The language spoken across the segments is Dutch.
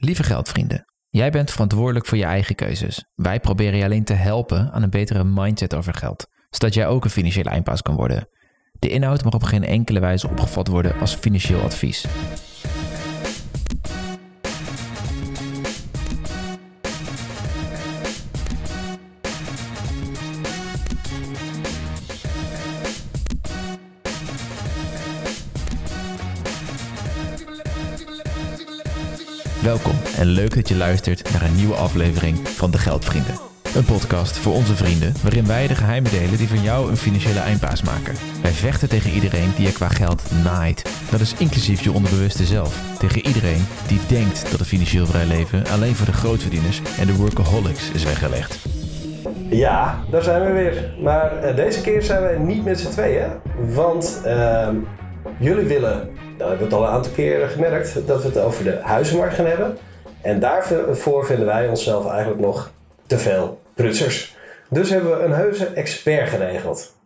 Lieve geldvrienden, jij bent verantwoordelijk voor je eigen keuzes. Wij proberen je alleen te helpen aan een betere mindset over geld, zodat jij ook een financiële eindpaas kan worden. De inhoud mag op geen enkele wijze opgevat worden als financieel advies. Welkom en leuk dat je luistert naar een nieuwe aflevering van De Geldvrienden. Een podcast voor onze vrienden waarin wij de geheimen delen die van jou een financiële eindbaas maken. Wij vechten tegen iedereen die je qua geld naait. Dat is inclusief je onderbewuste zelf. Tegen iedereen die denkt dat het financieel vrij leven alleen voor de grootverdieners en de workaholics is weggelegd. Ja, daar zijn we weer. Maar uh, deze keer zijn we niet met z'n tweeën. Want uh, jullie willen, nou hebben we het al een aantal keren gemerkt, dat we het over de huizenmarkt gaan hebben. En daarvoor vinden wij onszelf eigenlijk nog te veel prutsers. Dus hebben we een heuse expert geregeld.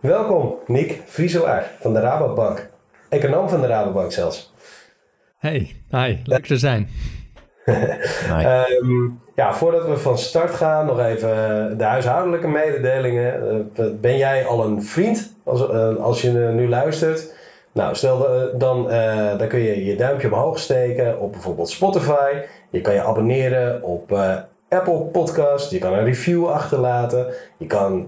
Welkom, Nick Vrieselaar van de Rabobank. Econoom van de Rabobank zelfs. Hey, hi, leuk te zijn. um, ja, voordat we van start gaan, nog even de huishoudelijke mededelingen. Uh, ben jij al een vriend als, uh, als je nu luistert? Nou, stel uh, dan, dan kun je je duimpje omhoog steken op bijvoorbeeld Spotify. Je kan je abonneren op Apple Podcast. Je kan een review achterlaten. Je kan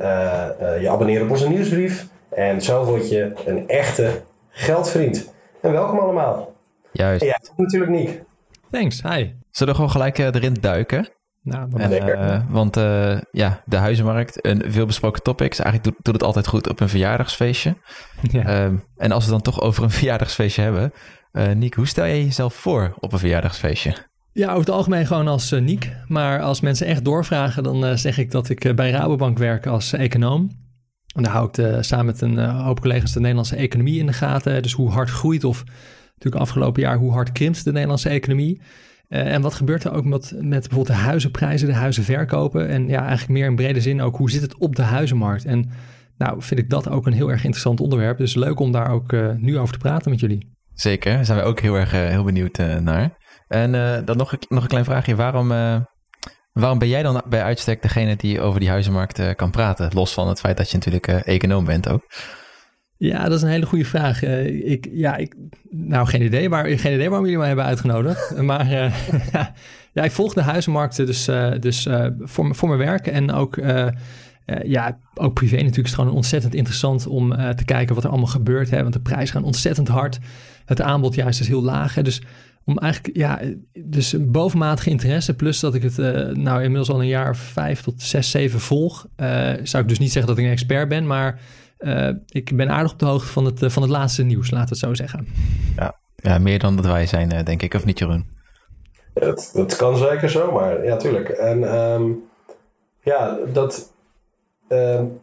je abonneren op onze nieuwsbrief. En zo word je een echte geldvriend. En welkom allemaal. Juist. En jij natuurlijk niet. Thanks, hi. Zullen we gewoon gelijk uh, erin duiken? Nou, dan En, Lekker. eh, want uh, ja, de huizenmarkt, een veelbesproken topic. Eigenlijk doet, doet het altijd goed op een verjaardagsfeestje. Ja. Um, en als we dan toch over een verjaardagsfeestje hebben. Uh, Niek, hoe stel je jezelf voor op een verjaardagsfeestje? Ja, over het algemeen gewoon als uh, Niek. Maar als mensen echt doorvragen, dan uh, zeg ik dat ik bij Rabobank werk als econoom. En daar hou ik de, samen met een hoop collega's de Nederlandse economie in de gaten. Dus hoe hard groeit of natuurlijk afgelopen jaar hoe hard krimpt de Nederlandse economie. Uh, en wat gebeurt er ook met, met bijvoorbeeld de huizenprijzen, de huizenverkopen? En ja, eigenlijk meer in brede zin ook, hoe zit het op de huizenmarkt? En nou, vind ik dat ook een heel erg interessant onderwerp. Dus leuk om daar ook uh, nu over te praten met jullie. Zeker, daar zijn we ook heel erg uh, heel benieuwd naar. En dan nog, nog een klein vraagje. Waarom, waarom ben jij dan bij uitstek degene die over die huizenmarkt kan praten? Los van het feit dat je natuurlijk econoom bent ook. Ja, dat is een hele goede vraag. Uh, ik, ja, ik, nou, geen idee, waar, geen idee waarom jullie mij hebben uitgenodigd. maar uh, ja, ik volg de huizenmarkten dus, uh, dus voor, voor mijn werk en ook, ja, ook privé natuurlijk is het gewoon ontzettend interessant om te kijken wat er allemaal gebeurt. Hè, want de prijzen gaan ontzettend hard. Het aanbod juist is heel laag. Hè, dus om eigenlijk, ja, dus bovenmatige interesse, plus dat ik het nou inmiddels al een jaar vijf tot zes, zeven volg. zou ik dus niet zeggen dat ik een expert ben, maar... Uh, ik ben aardig op de hoogte van het, uh, van het laatste nieuws, laten we het zo zeggen. Ja, ja meer dan dat wij zijn, uh, denk ik, of niet, Jeroen? Ja, dat, dat kan zeker zo, maar ja, tuurlijk. En um, ja, dat. Um,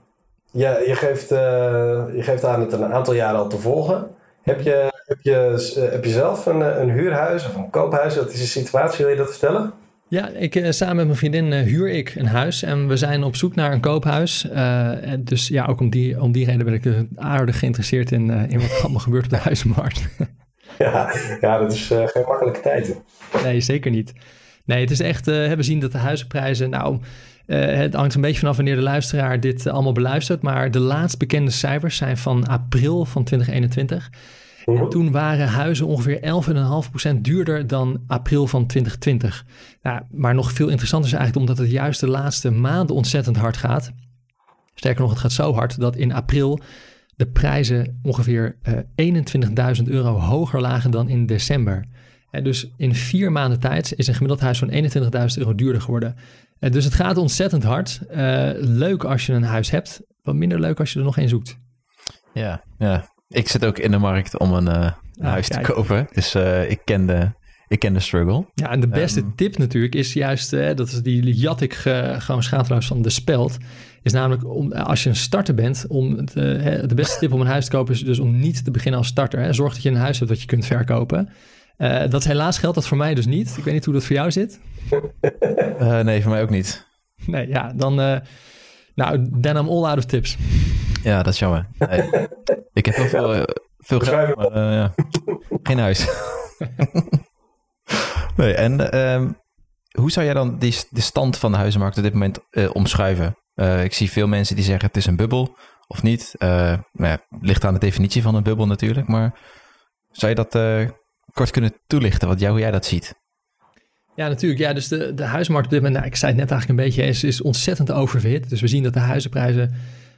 ja, je, geeft, je geeft aan het een aantal jaren al te volgen. Heb je, heb je, heb je zelf een, een huurhuis of een koophuis? Wat is de situatie? Wil je dat vertellen? Ja, ik, uh, samen met mijn vriendin uh, huur ik een huis en we zijn op zoek naar een koophuis. Uh, en dus ja, ook om die, om die reden ben ik aardig geïnteresseerd in, in wat er allemaal gebeurt op de huizenmarkt. ja, ja, dat is geen makkelijke tijd. Nee, zeker niet. Nee, het is echt, we zien dat de huizenprijzen, nou, het hangt een beetje vanaf wanneer de luisteraar dit allemaal beluistert. Maar de laatst bekende cijfers zijn van april van 2021. En toen waren huizen ongeveer 11,5% duurder dan april van 2020. Nou, maar nog veel interessanter is eigenlijk omdat het juist de laatste maanden ontzettend hard gaat. Sterker nog, het gaat zo hard dat in april de prijzen ongeveer uh, 21.000 euro hoger lagen dan in december. En dus in vier maanden tijd is een gemiddeld huis van 21.000 euro duurder geworden. En dus het gaat ontzettend hard. Uh, leuk als je een huis hebt, wat minder leuk als je er nog een zoekt. Ja, ja. Ik zit ook in de markt om een, uh, een ah, huis kijk. te kopen. Dus uh, ik, ken de, ik ken de struggle. Ja, en de beste um, tip natuurlijk is juist, uh, dat is die jat ik gewoon schaamteloos van de speld. Is namelijk om, als je een starter bent, om de, de beste tip om een huis te kopen is dus om niet te beginnen als starter. Hè. Zorg dat je een huis hebt dat je kunt verkopen. dat helaas geldt dat voor mij dus niet. Ik weet niet hoe dat voor jou zit. nee, voor mij ook niet. Nee, ja, dan... nou, then I'm all out of tips. Ja, dat is jammer. Nee. Ik heb heel veel, uh, veel geld, maar uh, ja. geen huis. Nee, en ehm, hoe zou jij dan die, de stand van de huizenmarkt op dit moment uh, omschrijven? Uh, ik zie veel mensen die zeggen het is een bubbel of niet. Uh, nou ja, ligt aan de definitie van een bubbel natuurlijk. Maar zou je dat kort kunnen toelichten, wat jou, hoe jij dat ziet? Ja, natuurlijk. Ja, dus de, de huismarkt op dit moment, nou, ik zei het net eigenlijk een beetje, is, is ontzettend oververhit. Dus we zien dat de huizenprijzen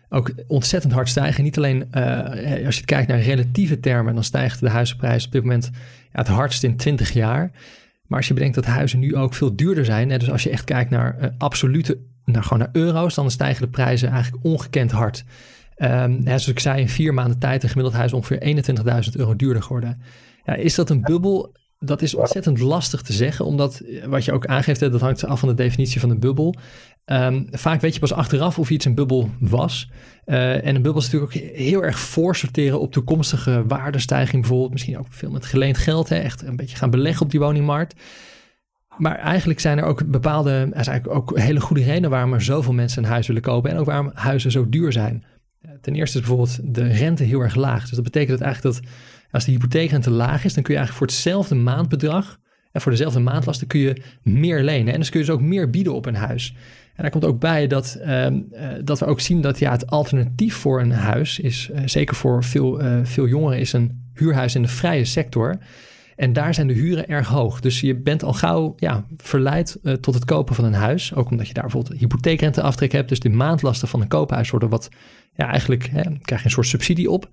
ook ontzettend hard stijgen. Niet alleen uh, als je kijkt naar relatieve termen, dan stijgt de huizenprijs op dit moment ja, het hardst in 20 jaar. Maar als je bedenkt dat huizen nu ook veel duurder zijn, hè, dus als je echt kijkt naar uh, absolute, naar, gewoon naar euro's, dan stijgen de prijzen eigenlijk ongekend hard. Um, zoals ik zei, in vier maanden tijd een gemiddeld huis ongeveer 21.000 euro duurder geworden. Ja, is dat een bubbel? Dat is ontzettend lastig te zeggen, omdat wat je ook aangeeft, dat hangt af van de definitie van een bubbel. Um, vaak weet je pas achteraf of iets een bubbel was. Uh, en een bubbel is natuurlijk ook heel erg voorsorteren op toekomstige waardestijging. Bijvoorbeeld misschien ook veel met geleend geld. Hè, echt een beetje gaan beleggen op die woningmarkt. Maar eigenlijk zijn er ook bepaalde, er zijn eigenlijk ook hele goede redenen waarom er zoveel mensen een huis willen kopen. En ook waarom huizen zo duur zijn. Ten eerste is bijvoorbeeld de rente heel erg laag. Dus dat betekent dat eigenlijk dat als de hypotheekrente laag is, dan kun je eigenlijk voor hetzelfde maandbedrag en voor dezelfde maandlasten kun je meer lenen. En dus kun je dus ook meer bieden op een huis. En daar komt ook bij dat, ehm, eh, dat we ook zien dat ja, het alternatief voor een huis is, uh, zeker voor veel, uh, veel jongeren, is een huurhuis in de vrije sector. En daar zijn de huren erg hoog. Dus je bent al gauw ja, verleid tot het kopen van een huis. Ook omdat je daar bijvoorbeeld hypotheekrenteaftrek hebt. Dus de maandlasten van een koophuis worden wat, ja, eigenlijk hè, krijg je een soort subsidie op.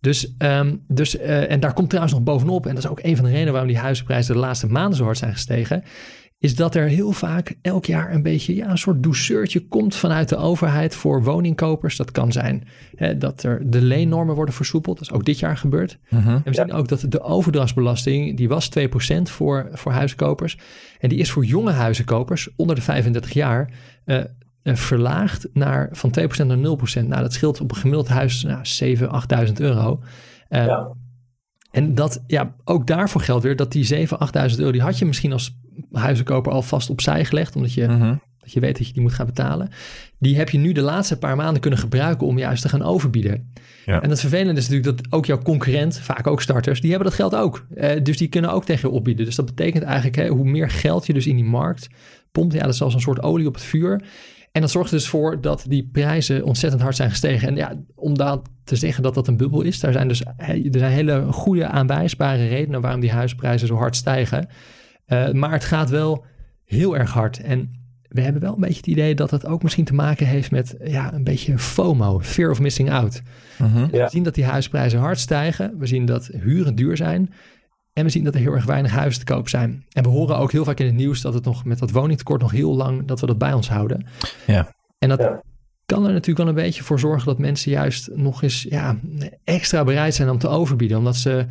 Dus, um, dus en daar komt trouwens nog bovenop, en dat is ook een van de redenen waarom die huizenprijzen de laatste maanden zo hard zijn gestegen is dat er heel vaak elk jaar een beetje ja, een soort douceurtje komt vanuit de overheid voor woningkopers. Dat kan zijn hè, dat er de leennormen worden versoepeld. Dat is ook dit jaar gebeurd. Mhm. En we zien ook dat de overdrachtsbelasting, die was 2% voor, voor huiskopers. En die is voor jonge huizenkopers onder de 35 jaar uh, verlaagd naar, van 2% naar 0%. Nou, dat scheelt op een gemiddeld huis nou, 7.000, 8.000 euro. Uh, ja. En dat, ja, ook daarvoor geldt weer dat die 7.000, 8.000 euro, die had je misschien als huizenkoper al vast opzij gelegd, omdat je, Mhm. dat je weet dat je die moet gaan betalen. Die heb je nu de laatste paar maanden kunnen gebruiken om juist te gaan overbieden. Ja. En het vervelende is natuurlijk dat ook jouw concurrent, vaak ook starters, die hebben dat geld ook. Eh, dus die kunnen ook tegen je opbieden. Dus dat betekent eigenlijk, hè, hoe meer geld je dus in die markt pompt, ja, dat is als een soort olie op het vuur. En dat zorgt dus voor dat die prijzen ontzettend hard zijn gestegen. En ja, om dat te zeggen dat dat een bubbel is, daar zijn dus er zijn hele goede aanwijsbare redenen waarom die huisprijzen zo hard stijgen. Uh, maar het gaat wel heel erg hard. En we hebben wel een beetje het idee dat het ook misschien te maken heeft met ja, een beetje FOMO, fear of missing out. Mhm. Ja. We zien dat die huisprijzen hard stijgen. We zien dat huren duur zijn. En we zien dat er heel erg weinig huizen te koop zijn. En we horen ook heel vaak in het nieuws dat het nog met dat woningtekort nog heel lang dat we dat bij ons houden. Ja. En dat Ja. kan er natuurlijk wel een beetje voor zorgen dat mensen juist nog eens ja, extra bereid zijn om te overbieden. Omdat ze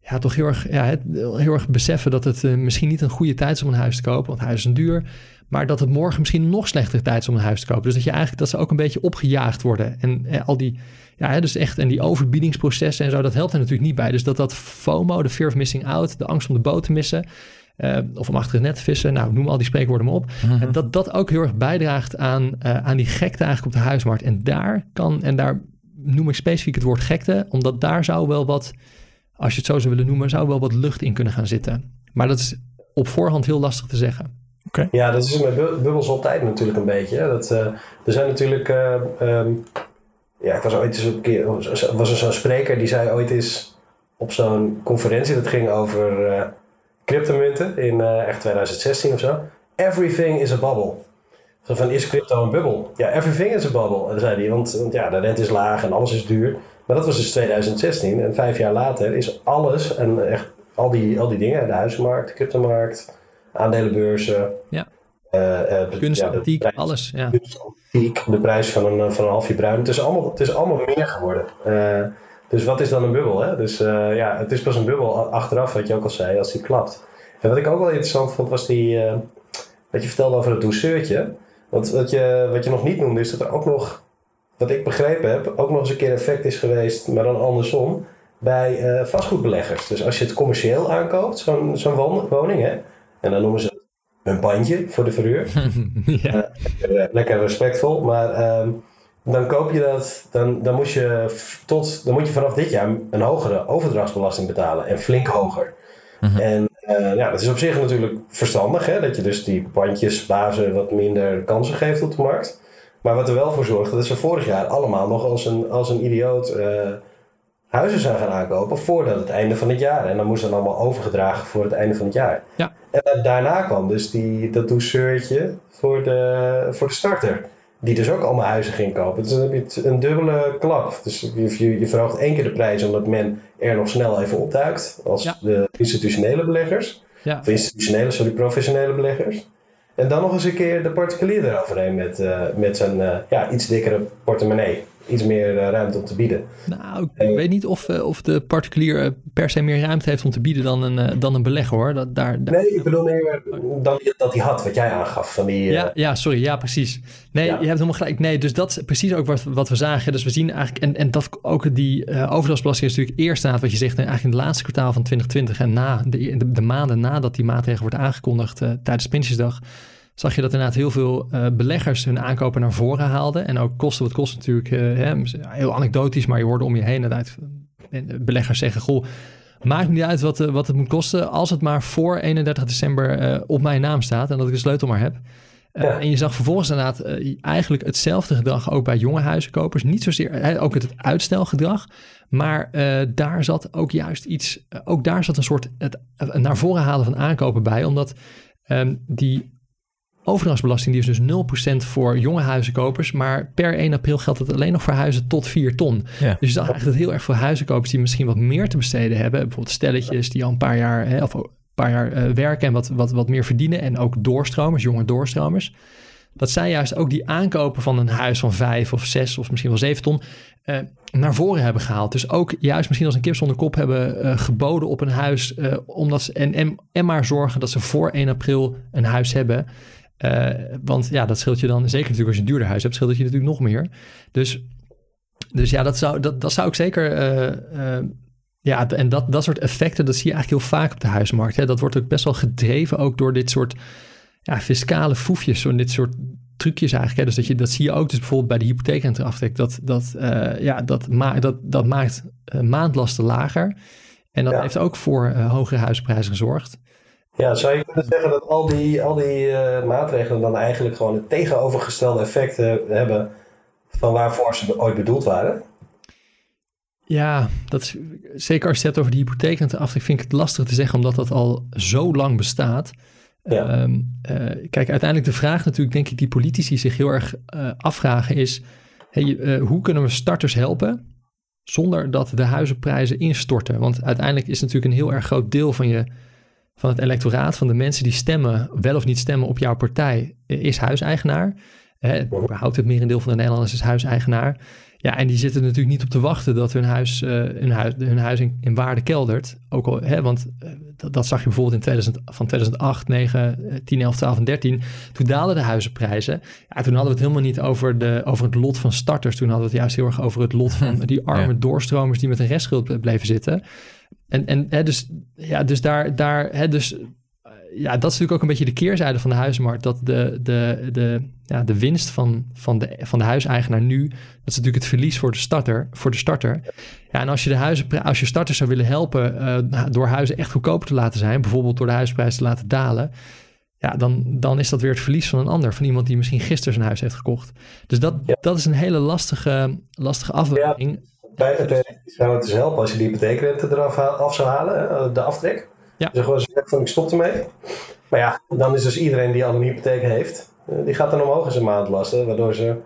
ja, toch heel erg, ja, heel erg beseffen dat het eh, misschien niet een goede tijd is om een huis te kopen. Want huizen zijn duur. Maar dat het morgen misschien nog slechtere tijd is om een huis te kopen. Dus dat je eigenlijk dat ze ook een beetje opgejaagd worden. En eh, al die, ja, dus echt, en die overbiedingsprocessen en zo, dat helpt er natuurlijk niet bij. Dus dat dat FOMO, de fear of missing out, de angst om de boot te missen. eh, of om achter het net te vissen, nou noem al die spreekwoorden maar op. Mhm. En dat dat ook heel erg bijdraagt aan, eh, aan die gekte eigenlijk op de huismarkt. En daar kan, en daar noem ik specifiek het woord gekte, omdat daar zou wel wat, als je het zo zou willen noemen, zou wel wat lucht in kunnen gaan zitten. Maar dat is op voorhand heel lastig te zeggen. Ja, dat is met bu- bubbels altijd natuurlijk een beetje. hè. Dat, eh, er zijn natuurlijk. eh, ehm, ja, ik was ooit eens een keer. was er zo'n spreker die zei ooit eens op zo'n conferentie. Dat ging over eh, cryptomunten in eh, echt 2016 of zo. Everything is a bubble. Zo van is crypto een bubbel? Ja, everything is a bubble. En dan zei hij, want, want ja, de rente is laag en alles is duur. Maar dat was dus 2016. En vijf jaar later is alles en echt al die, al die dingen, de huizenmarkt, de cryptomarkt, aandelenbeurzen. Ja. Kunst, ja, antiek, alles. Ja. kunst, de prijs van een, van een halfje bruin. Het is allemaal, het is allemaal meer geworden. Eh, dus wat is dan een bubbel? Hè? Dus eh, ja, het is pas een bubbel achteraf, wat je ook al zei, als die klapt. En wat ik ook wel interessant vond, was die, eh, wat je vertelde over het douceurtje. Want wat je, wat je nog niet noemde, is dat er ook nog, wat ik begrepen heb, ook nog eens een keer effect is geweest, maar dan andersom, bij vastgoedbeleggers. Dus als je het commercieel aankoopt, zo'n zo'n won- woning, hè, en dan noemen ze een bandje voor de verhuur. ja. Lekker, lekker respectvol. Maar ehm, dan koop je dat, dan, dan, moet je tot, dan moet je vanaf dit jaar een hogere overdrachtsbelasting betalen. En flink hoger. Mhm. En Uh, ja, dat is op zich natuurlijk verstandig, hè? dat je dus die pandjesbazen wat minder kansen geeft op de markt. Maar wat er wel voor zorgde, dat ze vorig jaar allemaal nog als een, als een idioot uh, huizen zijn gaan aankopen voordat het einde van het jaar. En dan moest dat allemaal overgedragen voor het einde van het jaar. Ja. En daarna kwam dus die, dat douceurtje voor de, voor de starter. Die dus ook allemaal huizen ging kopen. Dus dan heb je een dubbele klap. Dus je, je, je verhoogt één keer de prijs omdat men er nog snel even opduikt. Als de institutionele beleggers. Ja. Of institutionele, sorry, professionele beleggers. En dan nog eens een keer de particulier eroverheen met, uh, met zijn uh, ja, iets dikkere portemonnee iets meer uh, ruimte om te bieden. Nou, ik en, weet niet of, uh, of de particulier per se meer ruimte heeft om te bieden dan een, uh, dan een belegger hoor. Dat, daar, daar... Nee, ik bedoel meer dan dat hij had, wat jij aangaf. Van die, ja, ja, sorry, ja, precies. Nee, ja. je hebt helemaal gelijk. Nee, dus dat is precies ook wat, wat we zagen. Dus we zien eigenlijk, en, en dat ook die overdrachtsbelasting is natuurlijk eerst na wat je zegt, eigenlijk in het laatste kwartaal van 2020 en na de, de, de maanden nadat die maatregel wordt aangekondigd tijdens Prinsjesdag zag je dat inderdaad heel veel uh, beleggers hun aankopen naar voren haalden. En ook kosten wat kost natuurlijk, uh, hè, heel anekdotisch, maar je hoorde om je heen inderdaad beleggers zeggen, goh, maakt niet uit wat, wat het moet kosten, als het maar voor 31 december op mijn naam staat en dat ik de sleutel maar heb. Ja. En je zag vervolgens inderdaad eigenlijk hetzelfde gedrag ook bij jonge huizenkopers. Niet zozeer, ook het uitstelgedrag, maar daar zat ook juist iets, ook daar zat een soort het, naar voren halen van aankopen bij, omdat um, die overdrachtsbelasting die is dus 0% voor jonge huizenkopers, maar per 1 april geldt het alleen nog voor huizen tot 4 ton. Ja. Dus je zag eigenlijk dat heel erg veel huizenkopers die misschien wat meer te besteden hebben, bijvoorbeeld stelletjes die al een paar jaar, hè, of een paar jaar uh, werken en wat, wat, wat meer verdienen en ook doorstromers, jonge doorstromers. Dat zij juist ook die aankopen van een huis van 5 of 6 of misschien wel 7 ton uh, naar voren hebben gehaald. Dus ook juist misschien als een kip zonder kop hebben uh, geboden op een huis. Omdat ze, en, en, en maar zorgen dat ze voor 1 april een huis hebben. Uh, want ja, dat scheelt je dan, zeker natuurlijk als je een duurder huis hebt, scheelt het je natuurlijk nog meer. Dus, dus ja, dat zou, dat, dat zou ik zeker. Uh, uh, ja, en dat, dat soort effecten, dat zie je eigenlijk heel vaak op de huismarkt. Hè. Dat wordt ook best wel gedreven ook door dit soort ja, fiscale foefjes, zo dit soort trucjes eigenlijk. Hè. Dus dat, je, dat zie je ook dus bijvoorbeeld bij de hypotheekrenteaftrek. Dat, dat, ja, dat, ma dat, dat maakt maandlasten lager. En dat ja. heeft ook voor hogere huisprijzen gezorgd. Ja, zou je kunnen zeggen dat al die, al die uh, maatregelen dan eigenlijk gewoon het tegenovergestelde effect hebben van waarvoor ze ooit bedoeld waren? Ja, dat is, zeker als je het hebt over de hypotheekrenteaftrek, vind ik het lastig te zeggen, omdat dat al zo lang bestaat. Ja. Uh, uh, kijk, uiteindelijk de vraag natuurlijk, denk ik, die politici zich heel erg afvragen is, hey, hoe kunnen we starters helpen zonder dat de huizenprijzen instorten? Want uiteindelijk is natuurlijk een heel erg groot deel van je van het electoraat, van de mensen die stemmen, wel of niet stemmen op jouw partij, is huiseigenaar. Hè, überhaupt het merendeel van de Nederlanders is huiseigenaar. Ja, en die zitten natuurlijk niet op te wachten dat hun huis, uh, hun huis, hun huis in, in, waarde keldert. Ook al, hè, want uh, dat, dat, zag je bijvoorbeeld in 2000, van 2008, 9, 10, 11, 12 en 13. Toen daalden de huizenprijzen. Ja, toen hadden we het helemaal niet over, de, over het lot van starters. Toen hadden we het juist heel erg over het lot van die arme ja. doorstromers die met een restschuld bleven zitten. En, en hè, dus, ja, dus daar, daar hè, dus, ja, dat is natuurlijk ook een beetje de keerzijde van de huismarkt. Dat de, de, de, ja, de winst van, van, de, van de huiseigenaar nu, dat is natuurlijk het verlies voor de starter. Voor de starter. Ja, en als je, de huizen, als je starters zou willen helpen uh, door huizen echt goedkoper te laten zijn, bijvoorbeeld door de huisprijs te laten dalen, ja, dan, dan is dat weer het verlies van een ander, van iemand die misschien gisteren zijn huis heeft gekocht. Dus dat, ja. dat is een hele lastige, lastige afweging. Bij het zou het dus helpen als je die hypotheekrente eraf af zou halen, de aftrek. Ja. Dus gewoon zeggen van ik stop ermee. Maar ja, dan is dus iedereen die al een hypotheek heeft, die gaat dan omhoog in zijn maandlasten, waardoor ze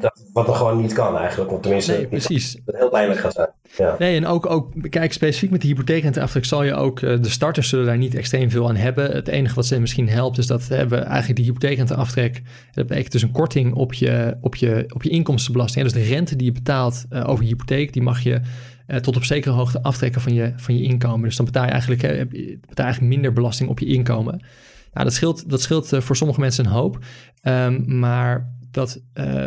dat, wat er gewoon niet kan eigenlijk. Want tenminste, nee, precies. Dat het heel pijnlijk gaat zijn. Ja. Nee, en ook, ook, kijk, specifiek met de hypotheekrenteaftrek zal je ook, de starters zullen daar niet extreem veel aan hebben. Het enige wat ze misschien helpt, is dat hebben eigenlijk die hypotheekrenteaftrek, dat betekent dus een korting op je, op je, op je inkomstenbelasting. Dus de rente die je betaalt uh, over je hypotheek, die mag je uh, tot op zekere hoogte aftrekken van je, van je inkomen. Dus dan betaal je eigenlijk, uh, betaal je eigenlijk minder belasting op je inkomen. Nou, dat scheelt, dat scheelt voor sommige mensen een hoop. Um, maar dat uh,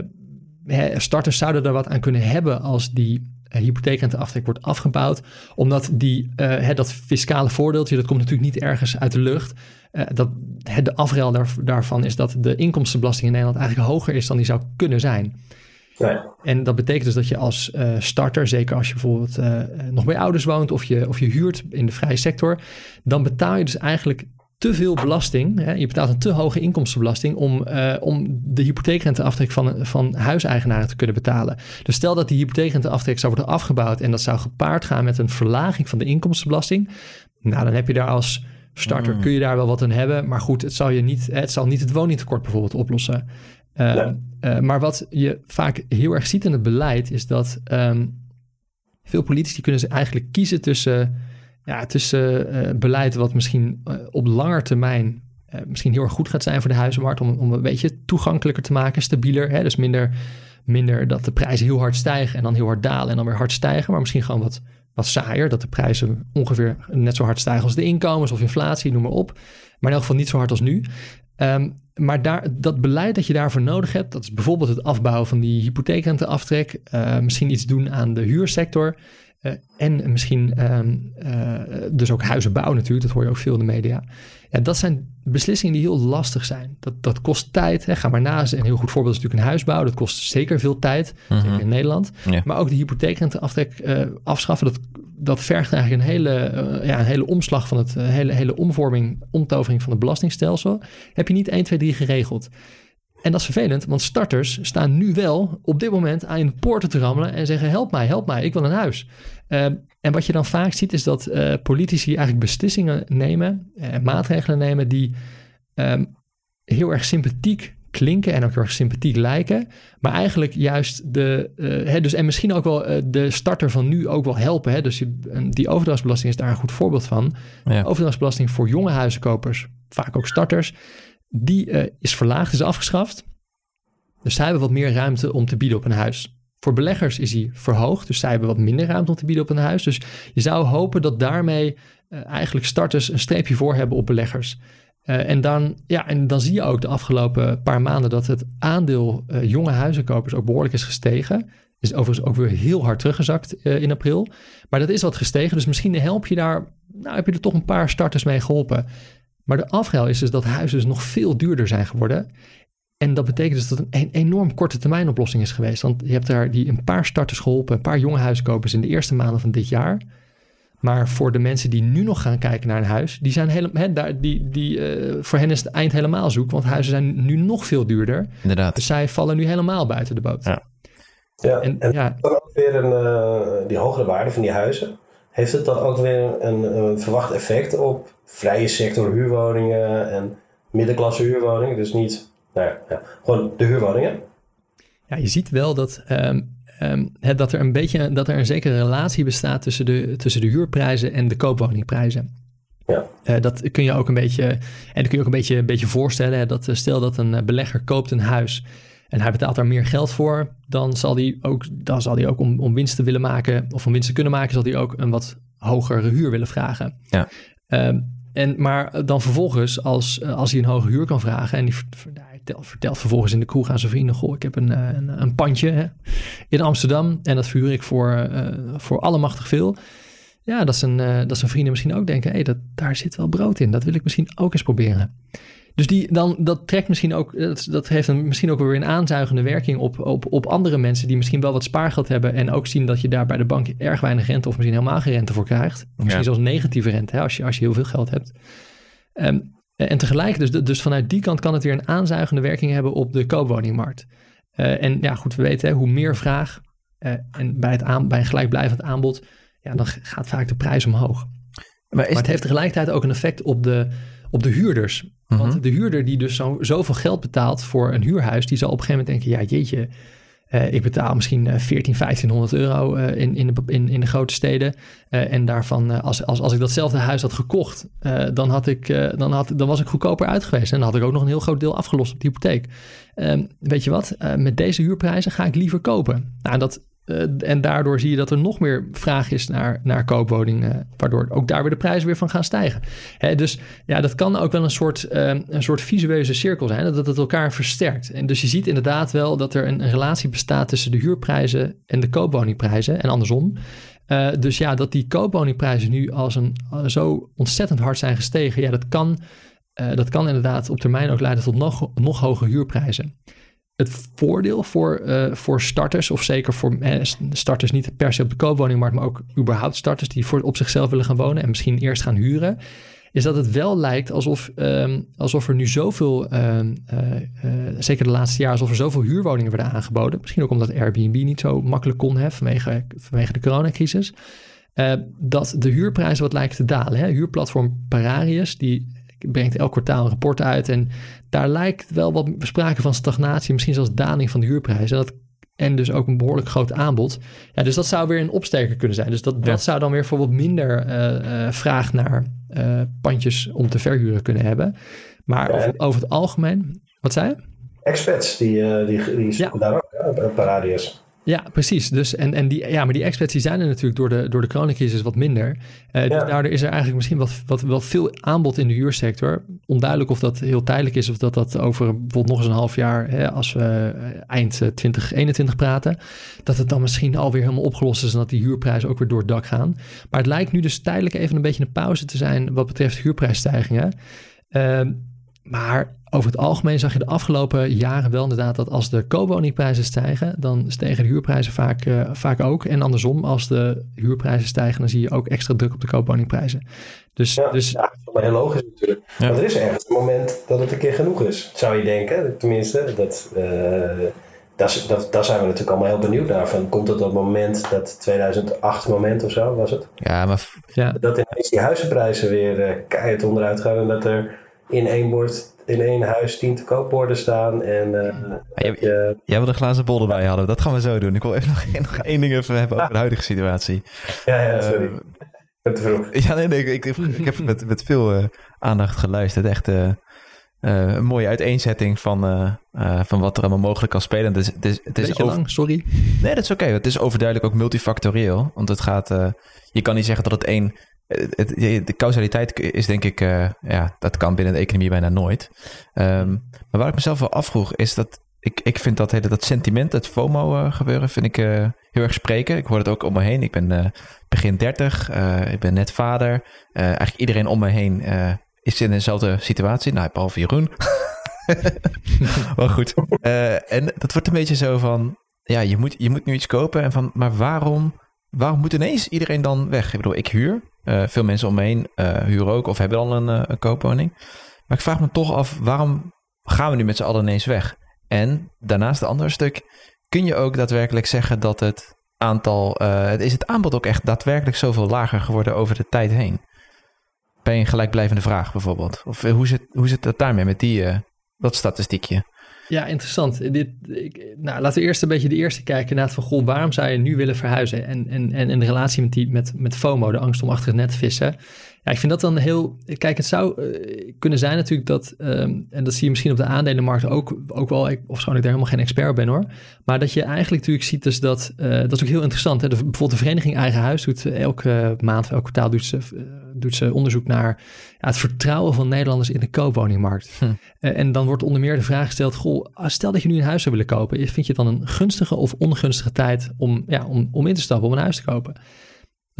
starters zouden er wat aan kunnen hebben als die uh, hypotheekrenteaftrek wordt afgebouwd. Omdat die, uh, dat fiscale voordeeltje, dat komt natuurlijk niet ergens uit de lucht. dat, de afruil daar, daarvan is dat de inkomstenbelasting in Nederland eigenlijk hoger is dan die zou kunnen zijn. En dat betekent dus dat je als uh, starter, zeker als je bijvoorbeeld uh, nog bij ouders woont of je, of je huurt in de vrije sector, dan betaal je dus eigenlijk te veel belasting. Hè? Je betaalt een te hoge inkomstenbelasting om, uh, om de hypotheekrenteaftrek van, van huiseigenaren te kunnen betalen. Dus stel dat die hypotheekrenteaftrek zou worden afgebouwd en dat zou gepaard gaan met een verlaging van de inkomstenbelasting. Nou, dan heb je daar als starter, Mm. kun je daar wel wat aan hebben. Maar goed, het zal, je niet, het zal niet het woningtekort bijvoorbeeld oplossen. Uh, Nee. uh, maar wat je vaak heel erg ziet in het beleid is dat ehm, veel politici kunnen ze eigenlijk kiezen tussen, ja, tussen eh, beleid wat misschien eh, op langer termijn eh, misschien heel erg goed gaat zijn voor de huizenmarkt om, om een beetje toegankelijker te maken, stabieler. Hè? Dus minder, minder dat de prijzen heel hard stijgen en dan heel hard dalen en dan weer hard stijgen, maar misschien gewoon wat, wat saaier, dat de prijzen ongeveer net zo hard stijgen als de inkomens of inflatie, noem maar op. Maar in elk geval niet zo hard als nu. Um, maar daar, dat beleid dat je daarvoor nodig hebt, dat is bijvoorbeeld het afbouwen van die hypotheekrenteaftrek, uh, misschien iets doen aan de huursector uh, en misschien um, uh, dus ook huizen bouwen natuurlijk, dat hoor je ook veel in de media. Ja, dat zijn beslissingen die heel lastig zijn. Dat, dat kost tijd. Hè. Ga maar na. Een heel goed voorbeeld is natuurlijk een huisbouw. Dat kost zeker veel tijd, Mhm. mm-hmm. zeker in Nederland. Ja. Maar ook de hypotheekrenteaftrek uh, afschaffen, dat, dat vergt eigenlijk een hele, ja, een hele omslag van het hele, hele omvorming, omtovering van het belastingstelsel. Heb je niet 1, 2, 3 geregeld. En dat is vervelend, want starters staan nu wel op dit moment aan de poorten te rammelen en zeggen: help mij, help mij, ik wil een huis. Uh, en wat je dan vaak ziet is dat uh, politici eigenlijk beslissingen nemen en maatregelen nemen die um, heel erg sympathiek klinken en ook heel erg sympathiek lijken, maar eigenlijk juist de, uh, hè, dus en misschien ook wel uh, de starter van nu ook wel helpen. Hè? Dus die, die overdrachtsbelasting is daar een goed voorbeeld van. Ja. Overdrachtsbelasting voor jonge huizenkopers, vaak ook starters, die uh, is verlaagd, is afgeschaft. Dus zij hebben wat meer ruimte om te bieden op een huis. Voor beleggers is die verhoogd, dus zij hebben wat minder ruimte om te bieden op een huis. Dus je zou hopen dat daarmee uh, eigenlijk starters een streepje voor hebben op beleggers. Uh, en, dan, ja, en dan zie je ook de afgelopen paar maanden dat het aandeel jonge huizenkopers ook behoorlijk is gestegen. Is overigens ook weer heel hard teruggezakt in april. Maar dat is wat gestegen, dus misschien help je daar, nou heb je er toch een paar starters mee geholpen. Maar de afruil is dus dat huizen dus nog veel duurder zijn geworden. En dat betekent dus dat het een enorm korte termijn oplossing is geweest. Want je hebt daar die een paar starters geholpen, een paar jonge huiskopers in de eerste maanden van dit jaar. Maar voor de mensen die nu nog gaan kijken naar een huis, die zijn helemaal, daar, die, die, uh, voor hen is het eind helemaal zoek. Want huizen zijn nu nog veel duurder. Inderdaad. Dus zij vallen nu helemaal buiten de boot. Ja. Ja, En, en, ja. dan ook weer een, uh, die hogere waarde van die huizen. Heeft het dan ook weer een, een verwacht effect op vrije sector huurwoningen en middenklasse huurwoningen? Dus niet, nou ja, ja, gewoon de huurwoningen. Ja, je ziet wel dat, um, um, het, dat er een beetje dat er een zekere relatie bestaat tussen de, tussen de huurprijzen en de koopwoningprijzen. Ja. Uh, dat kun je ook een beetje, en dat kun je ook een beetje, een beetje voorstellen. Hè, dat stel dat een belegger koopt een huis en hij betaalt daar meer geld voor, dan zal hij ook, dan zal hij ook om, om winst te willen maken of om winst te kunnen maken, zal hij ook een wat hogere huur willen vragen. Ja. Um, en, maar dan vervolgens, als, als hij een hoge huur kan vragen en die vertelt, vertelt vervolgens in de kroeg aan zijn vrienden: Goh, ik heb een, een, een pandje hè, in Amsterdam en dat verhuur ik voor, uh, voor allemachtig veel. Ja, dat zijn, uh, dat zijn vrienden misschien ook denken: hé, hey, dat, daar zit wel brood in. Dat wil ik misschien ook eens proberen. Dus die, dan, dat trekt misschien ook, dat, dat heeft een, misschien ook weer een aanzuigende werking op, op, op andere mensen die misschien wel wat spaargeld hebben en ook zien dat je daar bij de bank erg weinig rente of misschien helemaal geen rente voor krijgt. Of misschien Ja. zelfs negatieve rente hè, als, je, als je heel veel geld hebt. Um, en tegelijk, dus, dus vanuit die kant kan het weer een aanzuigende werking hebben op de koopwoningmarkt. Uh, en ja, goed, we weten, hè, hoe meer vraag uh, en bij, het aan, bij een gelijkblijvend aanbod, ja, dan gaat vaak de prijs omhoog. Maar het heeft tegelijkertijd ook een effect op de, op de huurders. Mhm. Want de huurder die dus zo, zoveel geld betaalt voor een huurhuis, die zal op een gegeven moment denken, ja jeetje, uh, ik betaal misschien uh, 14, 1500 euro uh, in, in, de, in, in de grote steden. Uh, en daarvan, als, als, als ik datzelfde huis had gekocht, dan, had ik, dan, had, dan was ik goedkoper uit geweest. En dan had ik ook nog een heel groot deel afgelost op de hypotheek. Um, weet je wat, met deze huurprijzen ga ik liever kopen. Nou, dat, uh, en daardoor zie je dat er nog meer vraag is naar, naar koopwoningen, waardoor ook daar weer de prijzen weer van gaan stijgen. Hè, dus ja, dat kan ook wel een soort, uh, een soort visueuze cirkel zijn, dat het elkaar versterkt. En dus je ziet inderdaad wel dat er een, relatie bestaat tussen de huurprijzen en de koopwoningprijzen en andersom. Dus ja, dat die koopwoningprijzen nu als een, zo ontzettend hard zijn gestegen, ja, dat kan, dat kan inderdaad op termijn ook leiden tot nog, nog hogere huurprijzen. Het voordeel voor, eh, voor starters, of zeker voor eh, starters niet per se op de koopwoningmarkt, maar ook überhaupt starters die voor, op zichzelf willen gaan wonen en misschien eerst gaan huren, is dat het wel lijkt alsof, ehm, alsof er nu zoveel, ehm, eh, zeker de laatste jaren, alsof er zoveel huurwoningen werden aangeboden. Misschien ook omdat Airbnb niet zo makkelijk kon hè, vanwege, vanwege de coronacrisis. Dat de huurprijzen wat lijken te dalen. Hè. Huurplatform Pararius, die brengt elk kwartaal een rapport uit. En daar lijkt wel wat sprake van stagnatie, misschien zelfs daling van de huurprijzen. Dat, en dus ook een behoorlijk groot aanbod. Ja, dus dat zou weer een opsterker kunnen zijn. Dus dat, dat zou dan weer voor wat minder uh, uh, vraag naar uh, pandjes om te verhuren kunnen hebben. Maar over, over, het algemeen, wat zei je? Expats, die, die, die ja. daar ook, Paradius. Ja, precies. Dus, en, en die, ja, maar die experts die zijn er natuurlijk door de, door de coronacrisis wat minder. Uh, ja. Dus daardoor is er eigenlijk misschien wat, wat, wel veel aanbod in de huursector. Onduidelijk of dat heel tijdelijk is of dat dat over bijvoorbeeld nog eens een half jaar, hè, als we eind 2021 praten, dat het dan misschien alweer helemaal opgelost is en dat die huurprijzen ook weer door het dak gaan. Maar het lijkt nu dus tijdelijk even een beetje een pauze te zijn wat betreft huurprijsstijgingen. Uh, maar over het algemeen zag je de afgelopen jaren wel inderdaad dat als de koopwoningprijzen stijgen, dan stegen de huurprijzen vaak, uh, vaak ook. En andersom, als de huurprijzen stijgen, dan zie je ook extra druk op de koopwoningprijzen. Dus, ja, dus, ja, dat is heel logisch natuurlijk. Ja. Want er is ergens een moment dat het een keer genoeg is, zou je denken. Tenminste, dat, uh, dat, dat, daar zijn we natuurlijk allemaal heel benieuwd naar. Van, komt het op het moment, dat 2008 moment of zo was het? Ja, maar... Ja. Dat ineens die huizenprijzen weer uh, keihard onderuit gaan en dat er in één bord in één huis tien te koopborden staan. En, uh, ja, je... Jij wil een glazen bol erbij hadden. Dat gaan we zo doen. Ik wil even nog, nog één ding even hebben over de huidige situatie. Ja, ja, sorry. Uh, te vroeg. Ja, nee, nee. Ik, ik, ik heb met, met veel uh, aandacht geluisterd. Echt een mooie uiteenzetting van, van wat er allemaal mogelijk kan spelen. Het is, het is, het is over... lang, sorry. Nee, dat is oké. Okay. Het is overduidelijk ook multifactorieel. Want het gaat... je kan niet zeggen dat het één het, de causaliteit is denk ik, uh, ja, dat kan binnen de economie bijna nooit. Um, maar waar ik mezelf wel afvroeg, is dat ik, ik vind dat, hele, dat sentiment, het FOMO uh, gebeuren, vind ik heel erg spreken. Ik hoor het ook om me heen. Ik ben begin 30, ik ben net vader. eigenlijk iedereen om me heen is in dezelfde situatie. Nou, behalve Jeroen. maar goed. en dat wordt een beetje zo van, ja, je moet, je moet nu iets kopen. En van, maar waarom, waarom moet ineens iedereen dan weg? Ik bedoel, ik huur. Uh, veel mensen om me uh, huren ook of hebben al een, uh, koopwoning. Maar ik vraag me toch af, waarom gaan we nu met z'n allen ineens weg? En daarnaast het andere stuk, kun je ook daadwerkelijk zeggen dat het aantal, is het aanbod ook echt daadwerkelijk zoveel lager geworden over de tijd heen? Bij een gelijkblijvende vraag bijvoorbeeld. Of hoe zit, hoe zit het daarmee met die, dat statistiekje? Ja, interessant. Dit, ik, nou, laten we eerst een beetje de eerste kijken naar het van, goh, waarom zou je nu willen verhuizen? En, en, en in de relatie met, die, met, met FOMO, de angst om achter het net te vissen. Ja, ik vind dat dan heel. Kijk, het zou uh, kunnen zijn natuurlijk dat. Um, en dat zie je misschien op de aandelenmarkt ook, ook wel. Ik, ofschoon ik daar helemaal geen expert ben hoor. Maar dat je eigenlijk natuurlijk ziet dus dat. Uh, dat is ook heel interessant. Hè? De, bijvoorbeeld de Vereniging Eigen Huis doet elke maand, elk kwartaal doet ze, uh, doet ze onderzoek naar ja, het vertrouwen van Nederlanders in de koopwoningmarkt. Hm. en dan wordt onder meer de vraag gesteld: Goh, stel dat je nu een huis zou willen kopen. Vind je het dan een gunstige of ongunstige tijd om, ja, om, om in te stappen, om een huis te kopen?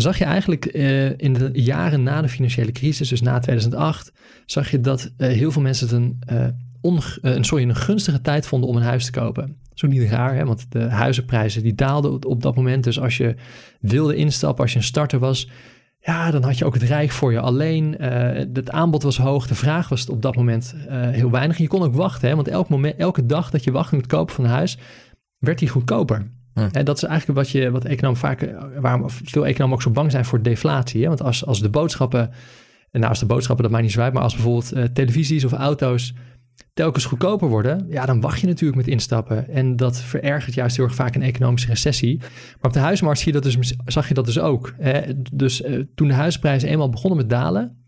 Zag je eigenlijk uh, in de jaren na de financiële crisis, dus na 2008, zag je dat uh, heel veel mensen het een, uh, een, sorry, een gunstige tijd vonden om een huis te kopen. Ook niet raar, hè? want de huizenprijzen die daalden op, dat moment. Dus als je wilde instappen, als je een starter was, ja, dan had je ook het rijk voor je alleen. het aanbod was hoog, de vraag was op dat moment heel weinig. Je kon ook wachten, hè? want elk moment, elke dag dat je wacht met kopen van een huis, werd die goedkoper. En dat is eigenlijk wat, je, wat economen vaak, waarom veel economen ook zo bang zijn voor deflatie. Hè? Want als, als de boodschappen, nou als de boodschappen dat mij niet zwaar, maar als bijvoorbeeld uh, televisies of auto's telkens goedkoper worden, ja, dan wacht je natuurlijk met instappen. En dat verergert juist heel erg vaak een economische recessie. Maar op de huismarkt zie je dat dus, zag je dat dus ook. Hè? Dus uh, toen de huisprijzen eenmaal begonnen met dalen,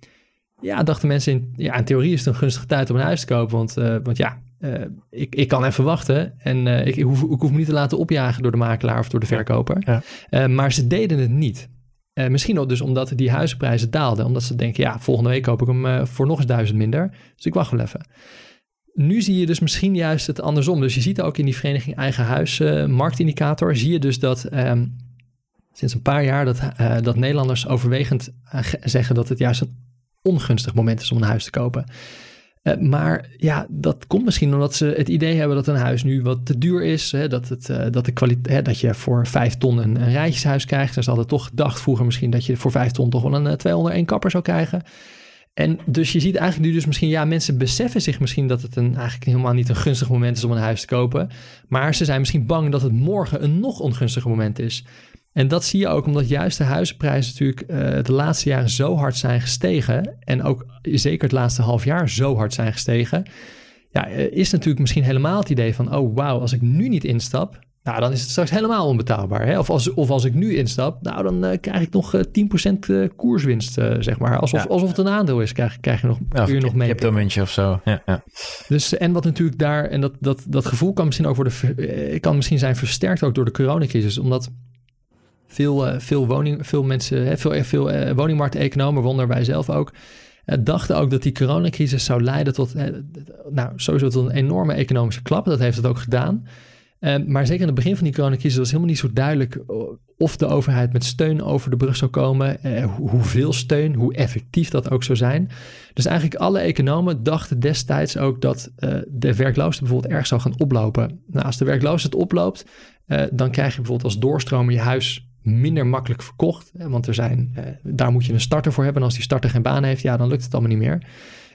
ja, dachten mensen in, ja, in theorie is het een gunstige tijd om een huis te kopen. Want, want ja, uh, ik, ik kan even wachten en uh, ik, ik, hoef, ik hoef me niet te laten opjagen door de makelaar of door de verkoper. Ja. Uh, maar ze deden het niet. misschien ook dus omdat die huizenprijzen daalden. Omdat ze denken, ja, volgende week koop ik hem voor nog eens duizend minder. Dus ik wacht wel even. Nu zie je dus misschien juist het andersom. Dus je ziet ook in die vereniging Eigen Huis marktindicator, zie je dus dat um, sinds een paar jaar dat, dat Nederlanders overwegend zeggen dat het juist een ongunstig moment is om een huis te kopen. Uh, maar ja, dat komt misschien omdat ze het idee hebben dat een huis nu wat te duur is. Hè, dat, het, uh, dat, de kwaliteit, dat je voor vijf ton een, rijtjeshuis krijgt. Dus ze hadden toch gedacht vroeger misschien dat je voor vijf ton toch wel een uh, 201 kapper zou krijgen. En dus je ziet eigenlijk nu dus misschien, ja, mensen beseffen zich misschien dat het een, eigenlijk helemaal niet een gunstig moment is om een huis te kopen. Maar ze zijn misschien bang dat het morgen een nog ongunstiger moment is. En dat zie je ook omdat juist de huizenprijzen natuurlijk uh, de laatste jaren zo hard zijn gestegen. En ook zeker het laatste half jaar zo hard zijn gestegen. Ja, is natuurlijk misschien helemaal het idee van, oh wauw, als ik nu niet instap, nou, dan is het straks helemaal onbetaalbaar. Hè? Of, als, of als ik nu instap, nou, dan uh, krijg ik nog uh, 10% uh, koerswinst, zeg maar. Alsof, ja. alsof het een aandeel is, krijg, krijg je nog, ja, je nog mee. Je hebt een muntje of zo. Ja, ja. Dus, en wat natuurlijk daar, en dat, dat, dat gevoel kan misschien ook worden, kan misschien zijn versterkt ook door de coronacrisis. Omdat veel, veel, woning, veel mensen, veel, veel woningmarkteconomen, waaronder wij zelf ook, dachten ook dat die coronacrisis zou leiden tot, nou, sowieso tot een enorme economische klap. Dat heeft het ook gedaan. Maar zeker in het begin van die coronacrisis was helemaal niet zo duidelijk of de overheid met steun over de brug zou komen, hoeveel steun, hoe effectief dat ook zou zijn. Dus eigenlijk alle economen dachten destijds ook dat de werkloosheid bijvoorbeeld erg zou gaan oplopen. Nou, als de werkloosheid oploopt, dan krijg je bijvoorbeeld als doorstromer je huis minder makkelijk verkocht. Want er zijn, daar moet je een starter voor hebben. En als die starter geen baan heeft, ja, dan lukt het allemaal niet meer.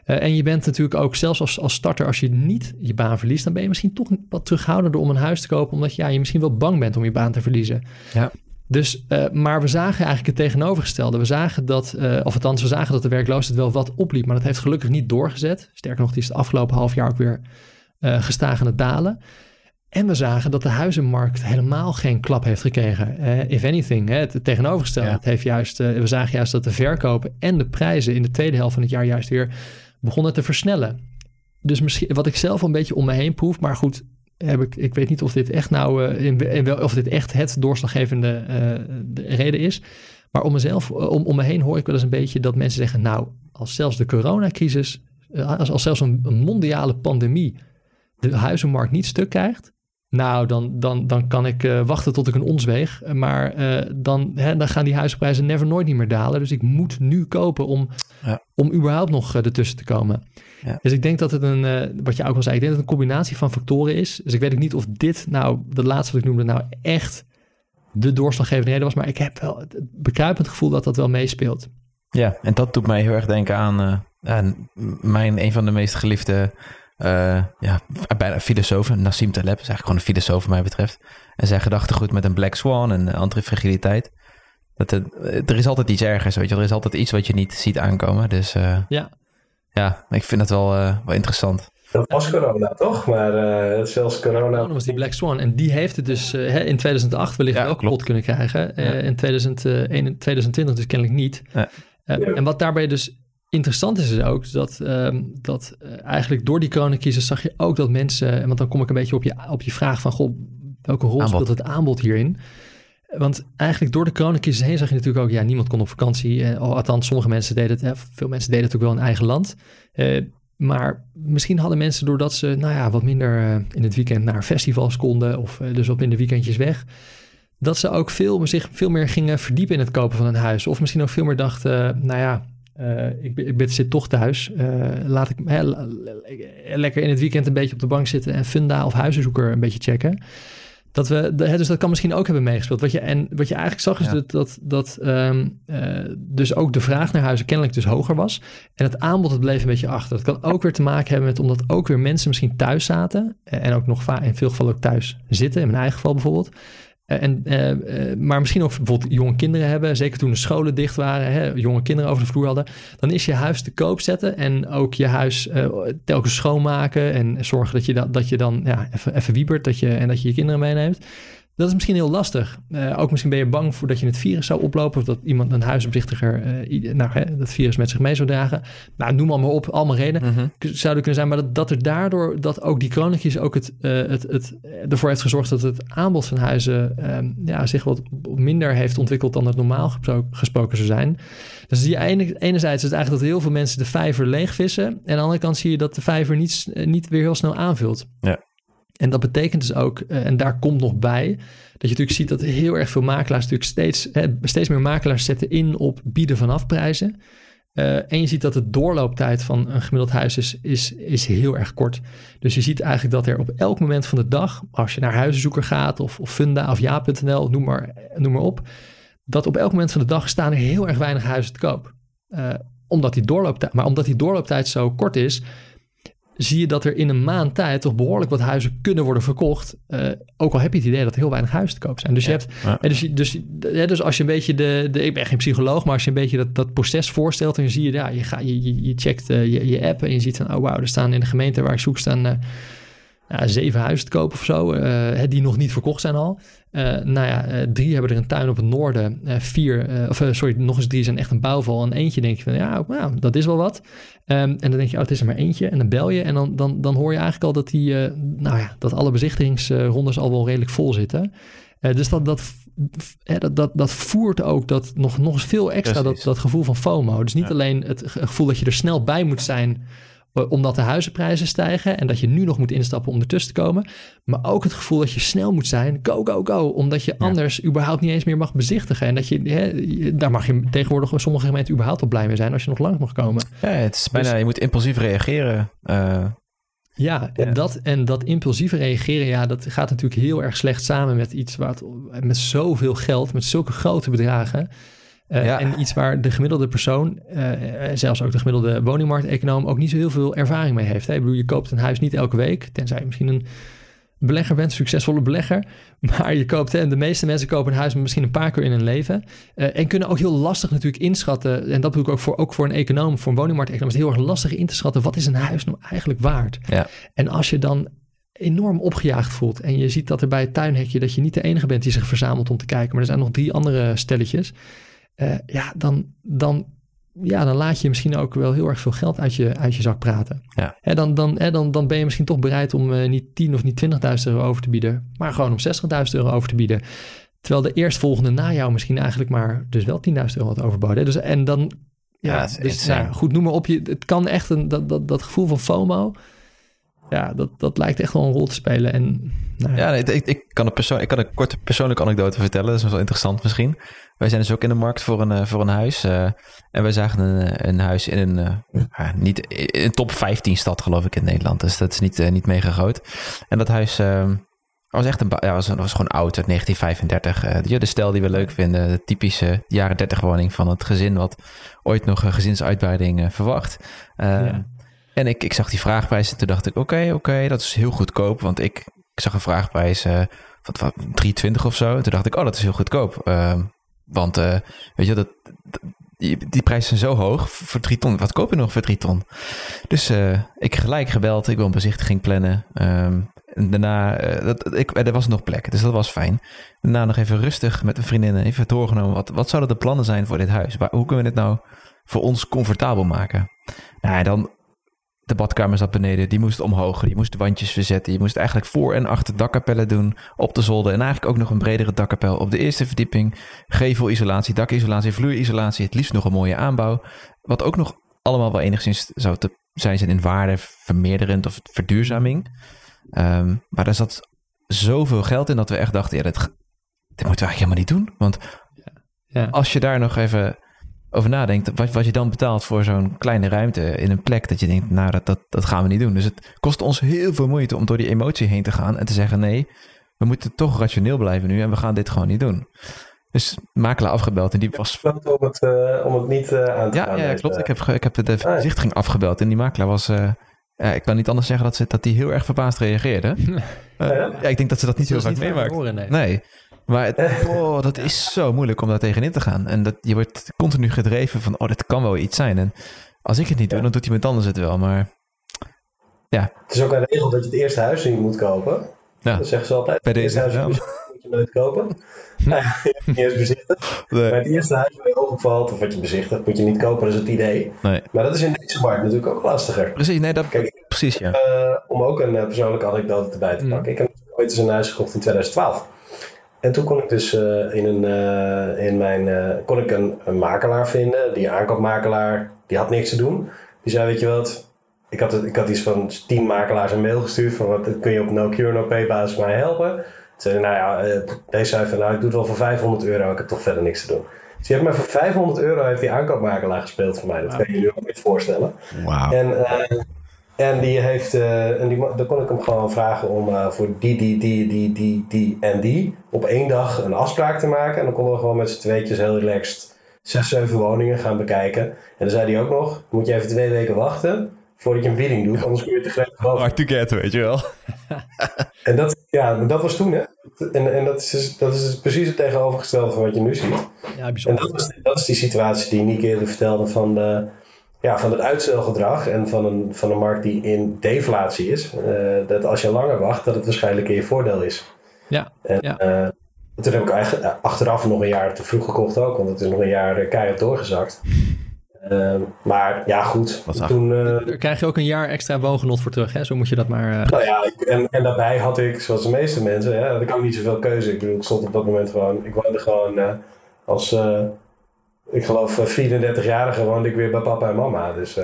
Uh, en je bent natuurlijk ook zelfs als, als starter, als je niet je baan verliest, dan ben je misschien toch wat terughoudender om een huis te kopen, omdat ja, je misschien wel bang bent om je baan te verliezen. Ja. Dus, uh, maar we zagen eigenlijk het tegenovergestelde. We zagen dat, uh, of althans, we zagen dat de werkloosheid wel wat opliep, maar dat heeft gelukkig niet doorgezet. Sterker nog, die is het afgelopen half jaar ook weer gestaag aan het dalen. En we zagen dat de huizenmarkt helemaal geen klap heeft gekregen. Uh, if anything, hè, het tegenovergestelde. Ja. Het heeft juist, uh, we zagen juist dat de verkopen en de prijzen in de tweede helft van het jaar juist weer begonnen te versnellen. Dus misschien wat ik zelf een beetje om me heen proef, maar goed, heb ik, ik weet niet of dit echt nou, uh, in, in, of dit echt het doorslaggevende uh, reden is. Maar om mezelf, om, om me heen hoor ik wel eens een beetje dat mensen zeggen, nou, als zelfs de coronacrisis, als, als zelfs een, een mondiale pandemie de huizenmarkt niet stuk krijgt, nou, dan, dan, dan kan ik uh, wachten tot ik een ons weeg. Maar uh, dan, hè, dan gaan die huizenprijzen never nooit niet meer dalen. Dus ik moet nu kopen om, ja. om überhaupt nog uh, ertussen te komen. Ja. Dus ik denk dat het een, wat je ook al zei, ik denk dat het een combinatie van factoren is. Dus ik weet ook niet of dit nou, de laatste wat ik noemde, nou echt de doorslaggevende reden was. Maar ik heb wel het bekruipend gevoel dat dat wel meespeelt. Ja, en dat doet mij heel erg denken aan, aan mijn, een van de meest geliefde uh, ja, bijna filosofen. Nassim Taleb is eigenlijk gewoon een filosoof wat mij betreft. En zijn gedachtegoed met een black swan en antifragiliteit. Dat het, er is altijd iets ergers, weet je. Er is altijd iets wat je niet ziet aankomen. Dus uh, ja. ja, ik vind dat wel, uh, wel interessant. Dat was corona, toch? Maar uh, zelfs corona... Corona was die Black Swan. En die heeft het dus uh, in 2008 wellicht ja, wel kapot kunnen krijgen. Ja. In 2001, 2020 dus kennelijk niet. Ja. En wat daarbij dus interessant is, is ook dat, um, dat uh, eigenlijk door die coronacrisis zag je ook dat mensen, want dan kom ik een beetje op je, op je vraag van, goh, welke rol speelt het aanbod hierin? Want eigenlijk door de coronacrisis heen zag je natuurlijk ook, ja, niemand kon op vakantie. Uh, althans, sommige mensen deden het, uh, veel mensen deden het ook wel in eigen land. Uh, maar misschien hadden mensen doordat ze, nou ja, wat minder in het weekend naar festivals konden of dus op minder weekendjes weg, dat ze ook veel, zich veel meer gingen verdiepen in het kopen van een huis. Of misschien ook veel meer dachten, nou ja, uh, ik, ik ben, zit toch thuis. Uh, laat ik he, lekker in het weekend een beetje op de bank zitten en Funda of Huizenzoeker een beetje checken. Dat we, he, dus dat kan misschien ook hebben meegespeeld. Wat je, en wat je eigenlijk zag is ja. dat, dat, dat um, uh, dus ook de vraag naar huizen kennelijk dus hoger was. En het aanbod het bleef een beetje achter. Dat kan ook weer te maken hebben met omdat ook weer mensen misschien thuis zaten. En ook nog vaak in veel gevallen ook thuis zitten. In mijn eigen geval bijvoorbeeld. Eh, en, uh, uh, maar misschien ook bijvoorbeeld jonge kinderen hebben, zeker toen de scholen dicht waren, hè, jonge kinderen over de vloer hadden, dan is je huis te koop zetten en ook je huis telkens schoonmaken en zorgen dat je, dat, dat je dan ja, even, even wiebert dat je, en dat je je kinderen meeneemt. Dat is misschien heel lastig. Uh, ook misschien ben je bang voor dat je het virus zou oplopen. Of dat iemand, een huisbezichtiger, uh, nou, hè, dat virus met zich mee zou dragen. Nou, noem allemaal op, allemaal redenen mm-hmm. zouden kunnen zijn. Maar dat, dat er daardoor, dat ook die chronisch ook het, uh, het, het, ervoor heeft gezorgd dat het aanbod van huizen ja, zich wat minder heeft ontwikkeld dan het normaal gesproken zou zijn. Dus die ene, enerzijds is het eigenlijk dat heel veel mensen de vijver leegvissen. En aan de andere kant zie je dat de vijver niet, niet weer heel snel aanvult. Ja. En dat betekent dus ook, uh, en daar komt nog bij, dat je natuurlijk ziet dat heel erg veel makelaars natuurlijk steeds, hè, steeds meer makelaars zetten in op bieden vanaf prijzen. Uh, en je ziet dat de doorlooptijd van een gemiddeld huis is, is, is heel erg kort. Dus je ziet eigenlijk dat er op elk moment van de dag, als je naar huizenzoeker gaat of, of Funda of ja.nl, noem maar, noem maar op, dat op elk moment van de dag staan er heel erg weinig huizen te koop. Uh, omdat die doorlooptijd, maar omdat die doorlooptijd zo kort is, zie je dat er in een maand tijd toch behoorlijk wat huizen kunnen worden verkocht. Uh, ook al heb je het idee dat er heel weinig huizen te koop zijn. Dus, je hebt, ja. dus, dus, dus als je een beetje de, de, Ik ben geen psycholoog, maar als je een beetje dat, dat proces voorstelt... en zie je, ja, je, gaat, je, je checkt uh, je, je app en je ziet van... oh wauw, er staan in de gemeente waar ik zoek staan... Uh, ja, zeven huizen te kopen of zo, uh, die nog niet verkocht zijn al. Uh, nou ja, uh, drie hebben er een tuin op het noorden. vier, of sorry, nog eens drie zijn echt een bouwval. En eentje denk je van, ja, nou, dat is wel wat. Um, en dan denk je, oh, het is er maar eentje. En dan bel je en dan, dan, dan hoor je eigenlijk al dat, die, nou ja, dat alle bezichtigingsrondes al wel redelijk vol zitten. dus dat, dat, dat, dat, dat voert ook dat nog, nog eens veel extra dat, dat gevoel van FOMO. Dus niet ja. alleen het gevoel dat je er snel bij moet zijn omdat de huizenprijzen stijgen en dat je nu nog moet instappen om ertussen te komen. Maar ook het gevoel dat je snel moet zijn, go, go, go. Omdat je ja. anders überhaupt niet eens meer mag bezichtigen. En dat je, hè, daar mag je tegenwoordig sommige gemeenten überhaupt al blij mee zijn als je nog lang mag komen. Ja, het is bijna, dus, je moet impulsief reageren. Uh, ja, en dat, en dat impulsieve reageren, ja, dat gaat natuurlijk heel erg slecht samen met iets wat met zoveel geld, met zulke grote bedragen. Uh, ja. En iets waar de gemiddelde persoon, uh, zelfs ook de gemiddelde woningmarkteconoom, ook niet zo heel veel ervaring mee heeft. Hè? Ik bedoel, je koopt een huis niet elke week, tenzij je misschien een belegger bent, een succesvolle belegger. Maar je koopt, hè, de meeste mensen kopen een huis misschien een paar keer in hun leven. Uh, en kunnen ook heel lastig natuurlijk inschatten, en dat bedoel ik ook voor, ook voor een econoom, voor een woningmarkteconoom, is het heel erg lastig in te schatten, wat is een huis nou eigenlijk waard? Ja. En als je dan enorm opgejaagd voelt en je ziet dat er bij het tuinhekje, dat je niet de enige bent die zich verzamelt om te kijken, maar er zijn nog drie andere stelletjes uh, ja, dan, dan, ja, dan laat je misschien ook wel heel erg veel geld uit je, uit je zak praten. Ja. Hè, dan, dan, hè, dan, dan ben je misschien toch bereid om uh, niet 10 of niet 20.000 euro over te bieden, maar gewoon om 60.000 euro over te bieden. Terwijl de eerstvolgende na jou misschien eigenlijk maar dus wel 10.000 euro had overboden. Dus, en dan, ja, ja dus, nou, goed, noem maar op. Je, het kan echt een, dat, dat, dat gevoel van FOMO, ja, dat, dat lijkt echt wel een rol te spelen. En, nou, ja, nee, ik, ik, kan een persoon, ik kan een korte persoonlijke anekdote vertellen. Dat is wel interessant misschien. Wij zijn dus ook in de markt voor een, uh, voor een huis. Uh, en wij zagen een, een huis in een, uh, niet, in een top 15 stad, geloof ik, in Nederland. Dus dat is niet, niet mega groot. En dat huis was echt een, ja, was, was gewoon oud, uit 1935. de stijl die we leuk vinden. De typische jaren 30 woning van het gezin wat ooit nog een gezinsuitbreiding verwacht. Ja. En ik, ik zag die vraagprijs en toen dacht ik, oké, oké, dat is heel goedkoop. Want ik, ik zag een vraagprijs van, van 320 of zo. En toen dacht ik, oh, dat is heel goedkoop. Want uh, weet je, dat, die, prijzen zijn zo hoog voor drie ton. Wat koop je nog voor drie ton? Dus uh, ik gelijk gebeld. Ik wil een bezichtiging plannen. Um, en daarna, uh, dat, ik, er was nog plek, dus dat was fijn. Daarna nog even rustig met een vriendin even doorgenomen. Wat, wat zouden de plannen zijn voor dit huis? Waar, hoe kunnen we dit nou voor ons comfortabel maken? Nou, dan de badkamer zat beneden, die moest omhoog. Je moest wandjes verzetten. Je moest eigenlijk voor en achter dakkapellen doen op de zolder. En eigenlijk ook nog een bredere dakkapel op de eerste verdieping. Gevelisolatie, dakisolatie, vloerisolatie. Het liefst nog een mooie aanbouw. Wat ook nog allemaal wel enigszins zou te zijn, zijn in waarde vermeerderend of verduurzaming. Um, maar daar zat zoveel geld in dat we echt dachten, ja, dit, dit moeten we eigenlijk helemaal niet doen. Want ja. als je daar nog even over nadenkt, wat, wat je dan betaalt voor zo'n kleine ruimte in een plek, dat je denkt, nou, dat, dat, dat gaan we niet doen. Dus het kost ons heel veel moeite om door die emotie heen te gaan en te zeggen, nee, we moeten toch rationeel blijven nu en we gaan dit gewoon niet doen. Dus makelaar afgebeld en die was... Om het, uh, om het niet uh, aan te ja, gaan. Ja, klopt. Ik heb, ik heb de bezichtiging ah, afgebeld en die makelaar was... Uh, ja, ik kan niet anders zeggen dat, ze, dat die heel erg verbaasd reageerde. ja, ja, ik denk dat ze dat niet heel vaak meemaakt. nee. nee. Maar het, oh, dat is zo moeilijk om daar tegenin te gaan. En dat, je wordt continu gedreven van, oh, dit kan wel iets zijn. En als ik het niet doe, dan doet iemand anders het wel. Maar ja. Het is ook een regel dat je het eerste huis niet moet kopen. Ja. Dat zeggen ze altijd. Bij deze huis ja. moet je nooit kopen. nou ja, niet eens bezichtigd. Nee. Maar het eerste huis waar je overvalt of wat je bezichtigt, moet je niet kopen. Dat is het idee. Nee. Maar dat is in deze markt natuurlijk ook lastiger. Precies, nee, dat, Kijk, precies ja. Uh, om ook een uh, persoonlijke anekdote erbij te pakken. Mm. Ik heb ooit eens een huis gekocht in 2012. En toen kon ik dus uh, in, een, uh, in mijn, uh, kon ik een, een, makelaar vinden, die aankoopmakelaar, die had niks te doen. Die zei, weet je wat, ik had, het, ik had iets van tien makelaars een mail gestuurd van wat kun je op no cure no pay basis mij helpen. Toen zei nou ja, deze zei van nou ik doe het wel voor 500 euro, ik heb toch verder niks te doen. Dus die heeft mij voor 500 euro heeft die aankoopmakelaar gespeeld voor mij. Dat kan je je ook niet voorstellen. Wauw. En, uh, en die heeft, uh, en die, dan kon ik hem gewoon vragen om uh, voor die, die, die, die, die, die en die op één dag een afspraak te maken. En dan konden we gewoon met z'n tweetjes heel relaxed zes, zeven woningen gaan bekijken. En dan zei hij ook nog, moet je even twee weken wachten voordat je een bieding doet, anders kun je te gretig kopen. Hard to get, weet je wel. en dat, ja, dat was toen, hè. En, en dat, is, dus, dat is dus precies het tegenovergestelde van wat je nu ziet. Ja, bijzonder. En dat is, dat is die situatie die Nick eerder vertelde van, de, ja, van het uitstelgedrag en van een, van een markt die in deflatie is. Uh, dat als je langer wacht, dat het waarschijnlijk in je voordeel is. Ja, en, ja. Uh, toen heb ik eigenlijk achteraf nog een jaar te vroeg gekocht ook, want het is nog een jaar keihard doorgezakt. Uh, maar ja, goed. Toen, uh, Daar krijg je ook een jaar extra woongenot voor terug, hè? Zo moet je dat maar... Uh... Nou ja, ik, en, en daarbij had ik, zoals de meeste mensen, hè, had ik ook niet zoveel keuze. Ik bedoel, ik stond op dat moment gewoon... Ik woonde gewoon als, ik geloof, 34-jarige woonde ik weer bij papa en mama. Dus...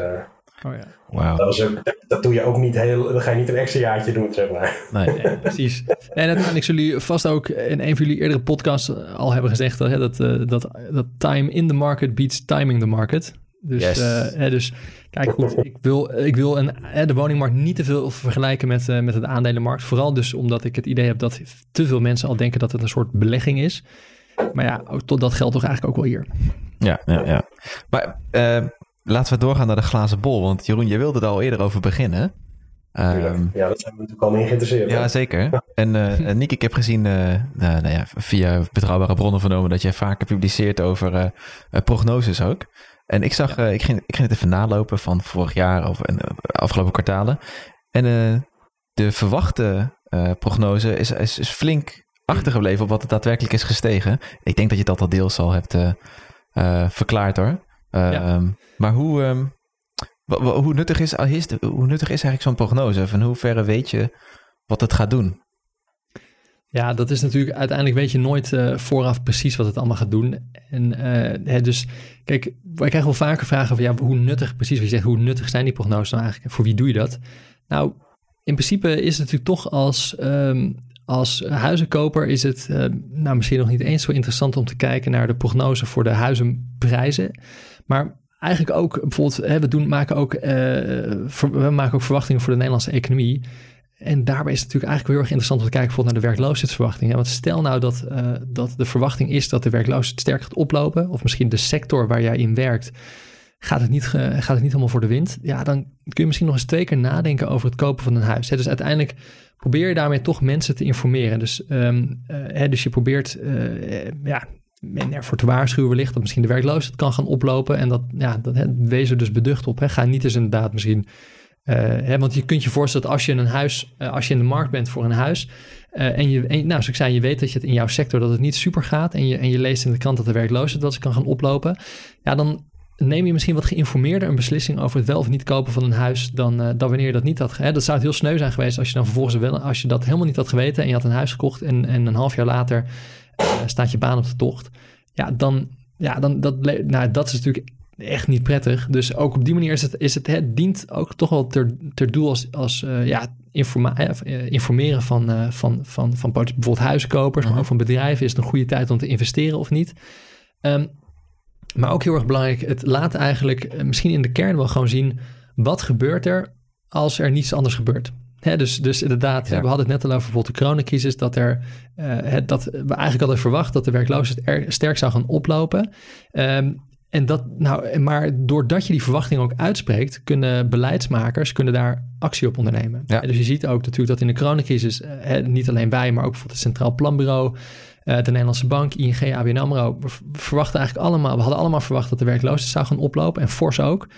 Oh ja. Wow. Dat, was ook, dat, dat, doe je ook niet heel, dan ga je niet een extra jaartje doen, zeg maar. Nee, nee precies. En uiteindelijk zullen jullie vast ook in een van jullie eerdere podcasts al hebben gezegd dat, dat, dat, dat time in the market beats timing the market. Dus, yes. uh, hè, dus kijk goed, ik wil, ik wil een, hè, de woningmarkt niet te veel vergelijken met, uh, met de aandelenmarkt. Vooral dus omdat ik het idee heb dat te veel mensen al denken dat het een soort belegging is. Maar ja, ook tot dat geldt toch eigenlijk ook wel hier. Ja, ja, ja. Maar uh, laten we doorgaan naar de glazen bol. Want Jeroen, je wilde er al eerder over beginnen. Um, ja, dat zijn we natuurlijk al in geïnteresseerd. Ja, zeker. En uh, Nick, ik heb gezien, uh, nou, nou ja, via betrouwbare bronnen vernomen dat jij vaker publiceert over uh, prognoses ook. En ik zag, ik, ging, ik ging het even nalopen van vorig jaar of en, afgelopen kwartalen. En de verwachte prognose is, is, is flink achtergebleven op wat het daadwerkelijk is gestegen. Ik denk dat je dat al deels al hebt verklaard hoor. Ja. Um, maar hoe, um, hoe, nuttig is, hoe nuttig is eigenlijk zo'n prognose? Van hoeverre weet je wat het gaat doen? Ja, dat is natuurlijk uiteindelijk weet je nooit uh, vooraf precies wat het allemaal gaat doen. En uh, hè, dus kijk, wij krijgen wel vaker vragen van ja, hoe nuttig, precies wat je zegt, hoe nuttig zijn die prognoses nou eigenlijk? Voor wie doe je dat? Nou, in principe is het natuurlijk toch als, um, als huizenkoper is het uh, nou, misschien nog niet eens zo interessant om te kijken naar de prognose voor de huizenprijzen. Maar eigenlijk ook bijvoorbeeld, hè, we doen, maken ook, ver, we maken ook verwachtingen voor de Nederlandse economie. En daarbij is het natuurlijk eigenlijk heel erg interessant om te kijken bijvoorbeeld naar de werkloosheidsverwachtingen. Want stel nou dat, uh, dat de verwachting is dat de werkloosheid sterk gaat oplopen, of misschien de sector waar jij in werkt, gaat het niet, gaat het niet helemaal voor de wind. Ja, dan kun je misschien nog eens twee keer nadenken over het kopen van een huis. Dus uiteindelijk probeer je daarmee toch mensen te informeren. Dus, um, uh, hè, dus je probeert uh, ja, men ervoor te waarschuwen wellicht dat misschien de werkloosheid kan gaan oplopen. En dat, ja, dat wees er dus beducht op. Hè. Ga niet eens inderdaad misschien... Uh, hè, want je kunt je voorstellen dat als je een huis, als je in de markt bent voor een huis. En je, nou, zoals ik je weet dat je het in jouw sector dat het niet super gaat. En je, en je leest in de krant dat de werkloosheid dat ze kan gaan oplopen. Ja, dan neem je misschien wat geïnformeerder een beslissing over het wel of niet kopen van een huis dan, dan wanneer je dat niet had. Hè, dat zou het heel sneu zijn geweest als je dan vervolgens wel, als je dat helemaal niet had geweten en je had een huis gekocht en, en een half jaar later staat je baan op de tocht. Ja, dan, ja, dan dat, nou, dat is natuurlijk echt niet prettig. Dus ook op die manier is het, is het, dient ook toch wel ter, ter doel als, als uh, ja, informeren van, uh, van, van, van bijvoorbeeld huizenkopers, maar ook van bedrijven. Is het een goede tijd om te investeren of niet? Um, maar ook heel erg belangrijk, het laat eigenlijk misschien in de kern wel gewoon zien wat gebeurt er als er niets anders gebeurt. Dus, dus inderdaad, ja. we hadden het net al over bijvoorbeeld de coronacrisis, dat, er, uh, het, dat we eigenlijk hadden verwacht dat de werkloosheid er sterk zou gaan oplopen. Um, en dat, nou, maar doordat je die verwachting ook uitspreekt, kunnen beleidsmakers kunnen daar actie op ondernemen. Ja. Dus je ziet ook natuurlijk dat in de coronacrisis, uh, niet alleen wij, maar ook bijvoorbeeld het Centraal Planbureau, uh, de Nederlandse Bank, ING, ABN AMRO, verwachten eigenlijk allemaal, we hadden allemaal verwacht dat de werkloosheid zou gaan oplopen en fors ook.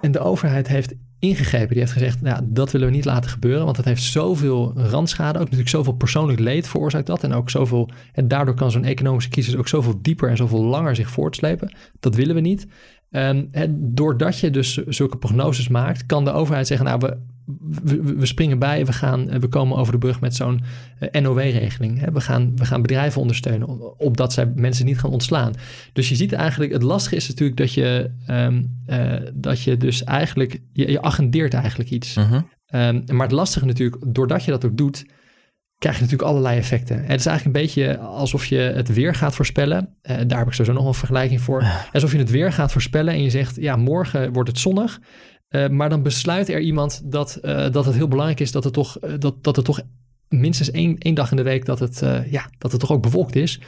En de overheid heeft ingegrepen. Die heeft gezegd, nou, dat willen we niet laten gebeuren, want het heeft zoveel randschade, ook natuurlijk zoveel persoonlijk leed veroorzaakt dat. En ook zoveel, en daardoor kan zo'n economische crisis ook zoveel dieper en zoveel langer zich voortslepen. Dat willen we niet. En doordat je dus zulke prognoses maakt, kan de overheid zeggen, nou, we, we, we springen bij, we, gaan, we komen over de brug met zo'n uh, NOW-regeling. We gaan, we gaan bedrijven ondersteunen, opdat zij mensen niet gaan ontslaan. Dus je ziet eigenlijk, het lastige is natuurlijk dat je, um, uh, dat je dus eigenlijk, je, je agendeert eigenlijk iets. Uh -huh. um, maar het lastige natuurlijk, doordat je dat ook doet, krijg je natuurlijk allerlei effecten. Het is eigenlijk een beetje alsof je het weer gaat voorspellen. Uh, daar heb ik sowieso nog een vergelijking voor. Alsof je het weer gaat voorspellen en je zegt, ja, morgen wordt het zonnig. Uh, maar dan besluit er iemand dat, uh, dat het heel belangrijk is dat het toch, dat, dat het toch minstens één, één dag in de week dat het, ja, dat het toch ook bewolkt is.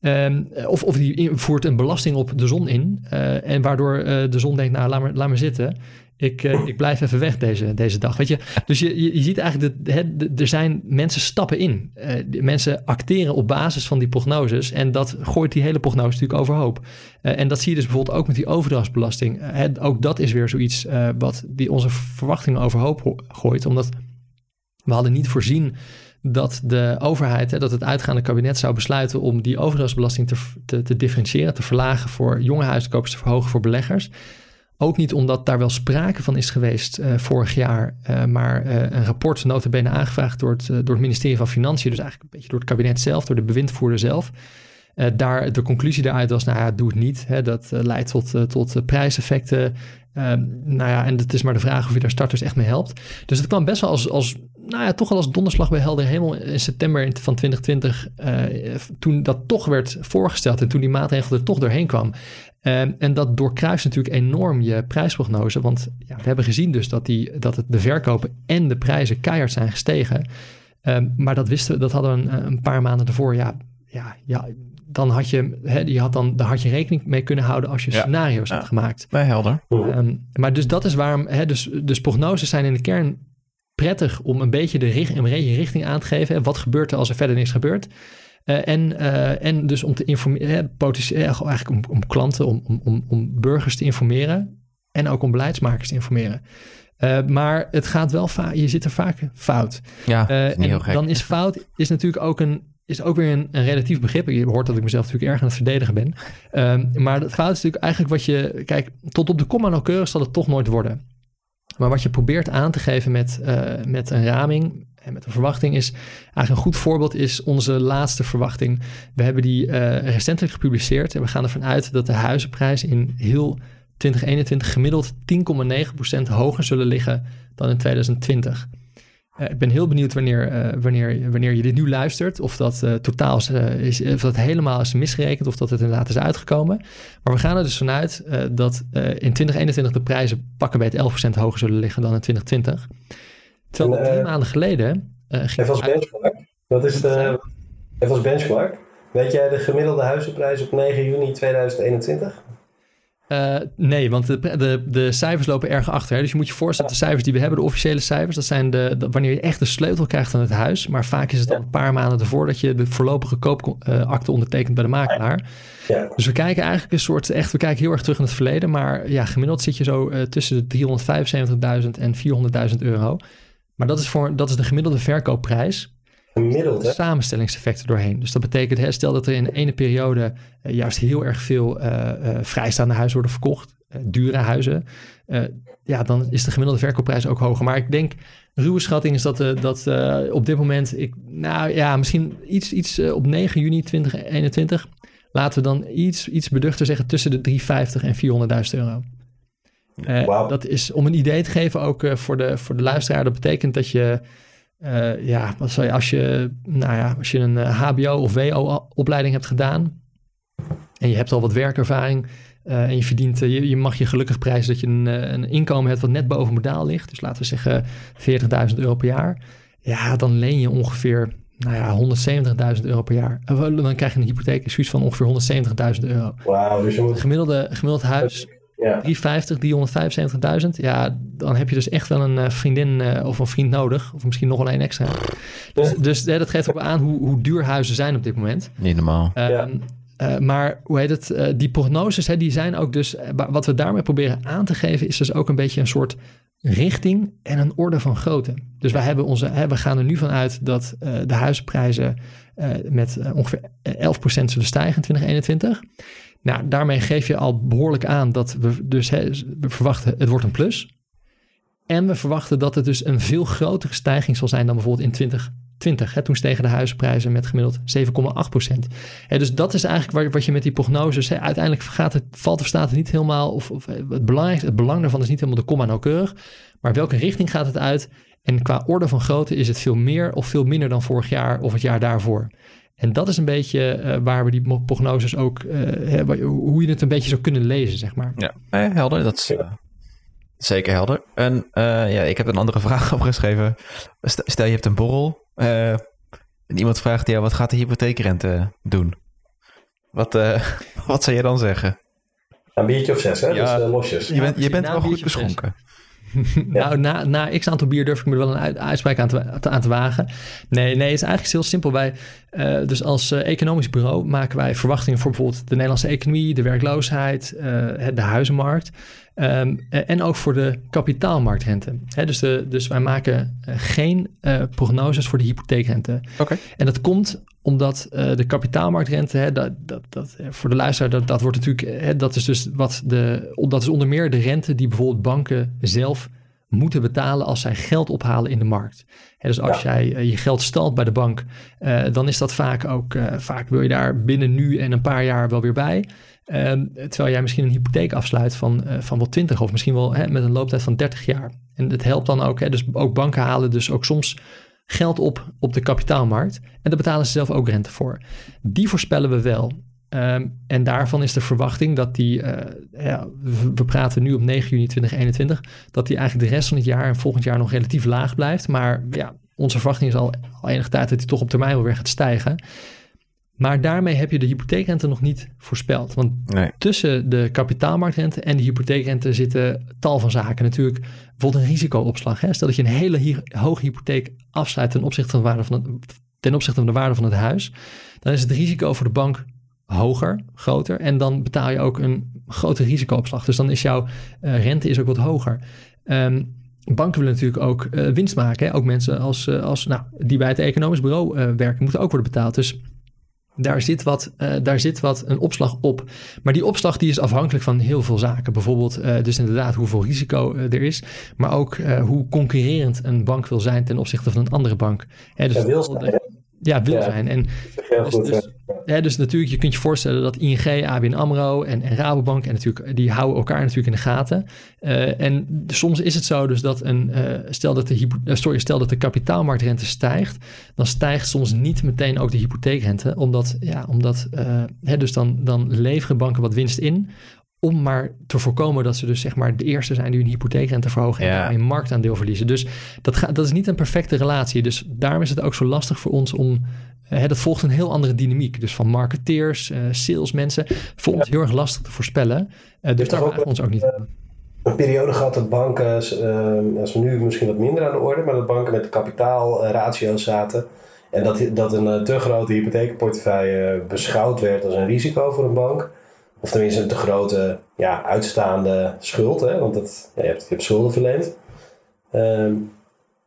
Um, of, of die voert een belasting op de zon in. en waardoor de zon denkt, nou laat maar, laat maar zitten. Ik, uh, ik blijf even weg deze, deze dag. Weet je? Dus je, je, ziet eigenlijk dat er zijn mensen stappen in. Uh, mensen acteren op basis van die prognoses. En dat gooit die hele prognose natuurlijk overhoop. Uh, en dat zie je dus bijvoorbeeld ook met die overdrachtsbelasting. ook dat is weer zoiets wat die onze verwachtingen overhoop gooit. Omdat we hadden niet voorzien dat de overheid, hè, dat het uitgaande kabinet zou besluiten om die overdrachtsbelasting te, te, te differentiëren, te verlagen voor jonge huiskopers, te verhogen voor beleggers. Ook niet omdat daar wel sprake van is geweest uh, vorig jaar, uh, maar uh, een rapport notabene aangevraagd door het, door het ministerie van Financiën, dus eigenlijk een beetje door het kabinet zelf, door de bewindvoerder zelf. Daar, de conclusie daaruit was, nou ja, doe het niet. Hè, dat leidt tot, tot prijseffecten. nou ja, en het is maar de vraag of je daar starters echt mee helpt. Dus het kwam best wel als, als nou ja, toch wel als donderslag bij helder hemel in september van 2020, toen dat toch werd voorgesteld en toen die maatregel er toch doorheen kwam. Um, en dat doorkruist natuurlijk enorm je prijsprognose. Want ja, we hebben gezien dus dat, die, dat het de verkopen en de prijzen keihard zijn gestegen. Um, maar dat wisten dat hadden we een, een, paar maanden ervoor. Ja, ja, ja dan had je, hè, je had dan, daar had je rekening mee kunnen houden als je ja. scenario's ja. had gemaakt. Bij helder. Um, maar dus dat is waarom, hè, dus, dus prognoses zijn in de kern prettig om een beetje de richt, een richting aan te geven. Wat gebeurt er als er verder niks gebeurt? Uh, en, uh, en dus om te informeren, potentieel eigenlijk om, om klanten, om, om, om burgers te informeren en ook om beleidsmakers te informeren. Uh, maar het gaat wel vaak, je zit er vaak fout. Ja, en heel gek. dan is fout is natuurlijk ook een is ook weer een, een, relatief begrip. Je hoort dat ik mezelf natuurlijk erg aan het verdedigen ben. Um, maar het fout is natuurlijk eigenlijk wat je... Kijk, tot op de komma nauwkeurig zal het toch nooit worden. Maar wat je probeert aan te geven met, uh, met een raming en met een verwachting is eigenlijk een goed voorbeeld is onze laatste verwachting. We hebben die uh, recentelijk gepubliceerd en we gaan ervan uit dat de huizenprijzen in heel 2021 gemiddeld 10,9% hoger zullen liggen dan in 2020. Uh, ik ben heel benieuwd wanneer, uh, wanneer, wanneer je dit nu luistert, of dat uh, totaal is, is, of dat helemaal is misgerekend, of dat het inderdaad is uitgekomen. Maar we gaan er dus vanuit dat in 2021 de prijzen pakken bij het 11% hoger zullen liggen dan in 2020. Terwijl en, drie maanden geleden... Even als benchmark. Wat is de... Even als benchmark. Weet jij de gemiddelde huizenprijs op 9 juni 2021? Uh, nee, want de, de, de cijfers lopen erg achter. Hè? Dus je moet je voorstellen, de cijfers die we hebben, de officiële cijfers, dat zijn de, de wanneer je echt de sleutel krijgt aan het huis. Maar vaak is het al een paar maanden ervoor dat je de voorlopige koopakte ondertekent bij de makelaar. Ja. Dus we kijken eigenlijk een soort, echt, we kijken heel erg terug in het verleden. Maar ja, gemiddeld zit je zo uh, tussen de 375.000 en 400.000 euro. Maar dat is, voor, dat is de gemiddelde verkoopprijs. Gemiddeld, hè? Samenstellingseffecten doorheen. Dus dat betekent, hè, stel dat er in ene periode uh, juist heel erg veel uh, uh, vrijstaande huizen worden verkocht, dure huizen, ja, dan is de gemiddelde verkoopprijs ook hoger. Maar ik denk, ruwe schatting is dat, dat op dit moment, ik, nou ja, misschien iets, iets op 9 juni 2021, laten we dan iets, iets beduchter zeggen tussen de 350 en 400.000 euro. Uh, wow. Dat is om een idee te geven ook uh, voor, de, voor de luisteraar. Dat betekent dat je, uh, ja, wat zou je, als je, nou ja, als je een HBO of WO-opleiding hebt gedaan en je hebt al wat werkervaring en je verdient, je, je, mag je gelukkig prijzen dat je een, een inkomen hebt wat net boven modaal ligt. Dus laten we zeggen 40.000 euro per jaar. Ja, dan leen je ongeveer nou ja, 170.000 euro per jaar. Dan krijg je een hypotheek, zoiets van ongeveer 170.000 euro. Wauw, dus je moet... Gemiddelde, gemiddeld huis ja. 350, 375.000. Ja, dan heb je dus echt wel een uh, vriendin uh, of een vriend nodig. Of misschien nog wel een extra. Dus, dus dat geeft ook aan hoe, hoe duur huizen zijn op dit moment. Niet normaal. Ja. Uh, maar hoe heet het? die prognoses, hè, die zijn ook dus. Wat we daarmee proberen aan te geven, is dus ook een beetje een soort richting en een orde van grootte. Dus wij hebben onze, hè, we gaan er nu vanuit dat de huizenprijzen met ongeveer 11% zullen stijgen in 2021. Nou, daarmee geef je al behoorlijk aan dat we dus we verwachten het wordt een plus. En we verwachten dat het dus een veel grotere stijging zal zijn dan bijvoorbeeld in 2020. Hè, toen stegen de huizenprijzen met gemiddeld 7,8 procent. Dus dat is eigenlijk wat je met die prognoses... Uiteindelijk gaat het, valt of staat het niet helemaal... Of, of het, belangrijkste, het belang daarvan is niet helemaal de komma nauwkeurig... maar welke richting gaat het uit... En qua orde van grootte is het veel meer of veel minder dan vorig jaar of het jaar daarvoor. En dat is een beetje uh, waar we die prognoses ook, uh, hoe je het een beetje zou kunnen lezen, zeg maar. Ja, helder. Dat is uh, zeker helder. En ja, ik heb een andere vraag opgeschreven. Stel je hebt een borrel en iemand vraagt jou, wat gaat de hypotheekrente doen? Wat, wat zou je dan zeggen? Een biertje of zes, hè? Ja, dus losjes. Je bent, je bent wel goed beschonken. Nou, na, na x aantal bier durf ik me wel een uitspraak aan te, aan te wagen. Nee, nee, het is eigenlijk heel simpel. Wij, uh, dus als uh, economisch bureau maken wij verwachtingen voor bijvoorbeeld de Nederlandse economie, de werkloosheid, uh, de huizenmarkt. Um, en ook voor de kapitaalmarktrente. Dus, de, dus wij maken geen prognoses voor de hypotheekrente. Okay. En dat komt omdat de kapitaalmarktrente, dat, dat, dat, voor de luisteraar, dat, dat wordt natuurlijk, dat is dus wat de, dat is onder meer de rente die bijvoorbeeld banken zelf moeten betalen als zij geld ophalen in de markt. dus als jij eh, je geld stalt bij de bank, uh, dan is dat vaak ook, uh, vaak wil je daar binnen nu en een paar jaar wel weer bij. Ehm, terwijl jij misschien een hypotheek afsluit van, van wel 20 of misschien wel hè, met een looptijd van 30 jaar. En het helpt dan ook, hè, dus ook banken halen dus ook soms geld op op de kapitaalmarkt. En daar betalen ze zelf ook rente voor. Die voorspellen we wel. Ehm, en daarvan is de verwachting dat die, uh, ja, we praten nu op 9 juni 2021, dat die eigenlijk de rest van het jaar en volgend jaar nog relatief laag blijft. Maar ja, onze verwachting is al, al enige tijd dat die toch op termijn wel weer gaat stijgen. Maar daarmee heb je de hypotheekrente nog niet voorspeld. Want tussen de kapitaalmarktrente en de hypotheekrente zitten tal van zaken. Natuurlijk bijvoorbeeld een risicoopslag. Hè? Stel dat je een hele hoge hypotheek afsluit ten opzichte, van de waarde van het, ten opzichte van de waarde van het huis. Dan is het risico voor de bank hoger, groter. En dan betaal je ook een grote risicoopslag. Dus dan is jouw uh, rente is ook wat hoger. Um, banken willen natuurlijk ook uh, winst maken. Hè? Ook mensen als, uh, als, nou, die bij het economisch bureau werken, moeten ook worden betaald. Dus daar zit, wat, daar zit wat een opslag op. Maar die opslag die is afhankelijk van heel veel zaken. Bijvoorbeeld dus inderdaad hoeveel risico er is. Maar ook hoe concurrerend een bank wil zijn ten opzichte van een andere bank. Hè, dus ja, wil ja, wil zijn. En dus, dus, dus natuurlijk, je kunt je voorstellen dat ING, ABN AMRO en, en Rabobank, en natuurlijk, die houden elkaar natuurlijk in de gaten. Uh, en soms is het zo dus dat een, uh, stel, dat de, uh, sorry, stel dat de kapitaalmarktrente stijgt, dan stijgt soms niet meteen ook de hypotheekrente, omdat, ja, omdat hè, dus dan, dan leveren banken wat winst in, om maar te voorkomen dat ze dus zeg maar de eerste zijn die hun hypotheekrente verhogen en een marktaandeel verliezen. Dus dat, gaat, dat is niet een perfecte relatie. Dus daarom is het ook zo lastig voor ons om. Uh, dat volgt een heel andere dynamiek. Dus van marketeers, uh, salesmensen. Voor ons heel erg lastig te voorspellen. Uh, dus daar we ons ook niet Een periode gehad dat banken, als we nu misschien wat minder aan de orde, maar dat banken met kapitaalratio's zaten. En dat, dat een te grote hypotheekportefeuille beschouwd werd als een risico voor een bank. Of tenminste een te grote ja, uitstaande schuld, hè, want dat, ja, je, hebt, je hebt schulden verleend. Ehm,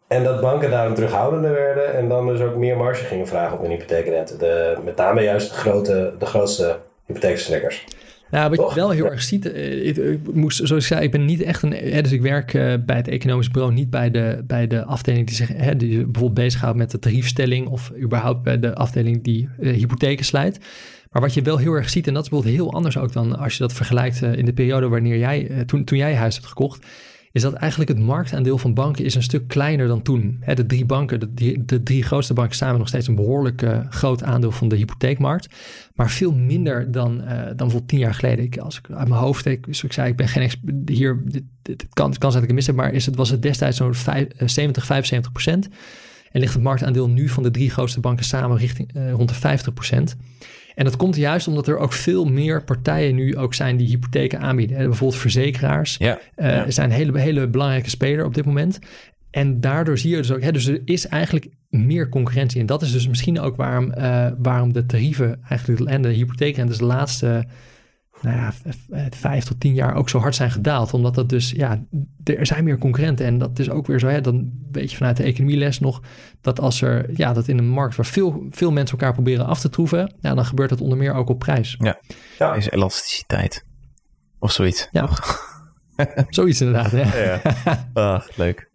en dat banken daarom terughoudender werden en dan dus ook meer marge gingen vragen op hun hypotheekrente. De, met name juist de, grote, de grootste hypotheekverstrekkers. Nou, wat je wel heel erg ziet, eh, ik, ik, moest, zoals ik zei, ik ben niet echt een, dus ik werk uh, bij het economisch bureau, niet bij de, bij de afdeling die zich hè, die bijvoorbeeld bezighoudt met de tariefstelling of überhaupt bij de afdeling die uh, hypotheken slijt. Maar wat je wel heel erg ziet, en dat is bijvoorbeeld heel anders ook dan als je dat vergelijkt uh, in de periode wanneer jij, toen, toen jij huis hebt gekocht, is dat eigenlijk het marktaandeel van banken is een stuk kleiner dan toen. De drie banken, de, drie grootste banken samen nog steeds een behoorlijk uh, groot aandeel van de hypotheekmarkt. Maar veel minder dan, dan bijvoorbeeld tien jaar geleden. Als ik uit mijn hoofd, ik, zoals ik zei, ik ben geen hier, dit, dit, kan, het kan zijn dat ik het mis heb, maar is het, was het destijds zo'n 70, 75 procent. En ligt het marktaandeel nu van de drie grootste banken samen richting rond de 50 procent. En dat komt juist omdat er ook veel meer partijen nu ook zijn die hypotheken aanbieden. Bijvoorbeeld verzekeraars ja, uh, zijn een hele, hele belangrijke speler op dit moment. En daardoor zie je dus ook, hè, dus er is eigenlijk meer concurrentie. En dat is dus misschien ook waarom, uh, waarom de tarieven eigenlijk en de hypotheekrentes de laatste nou ja, vijf tot tien jaar ook zo hard zijn gedaald. Omdat dat dus, ja, er zijn meer concurrenten. En dat is ook weer zo, hè, dan weet je vanuit de economieles nog, dat als er, ja, dat in een markt waar veel, veel mensen elkaar proberen af te troeven, ja, dan gebeurt dat onder meer ook op prijs. Ja, ja. is elasticiteit. Of zoiets. Ja, zoiets inderdaad, hè. Ja, ja. Ah, leuk.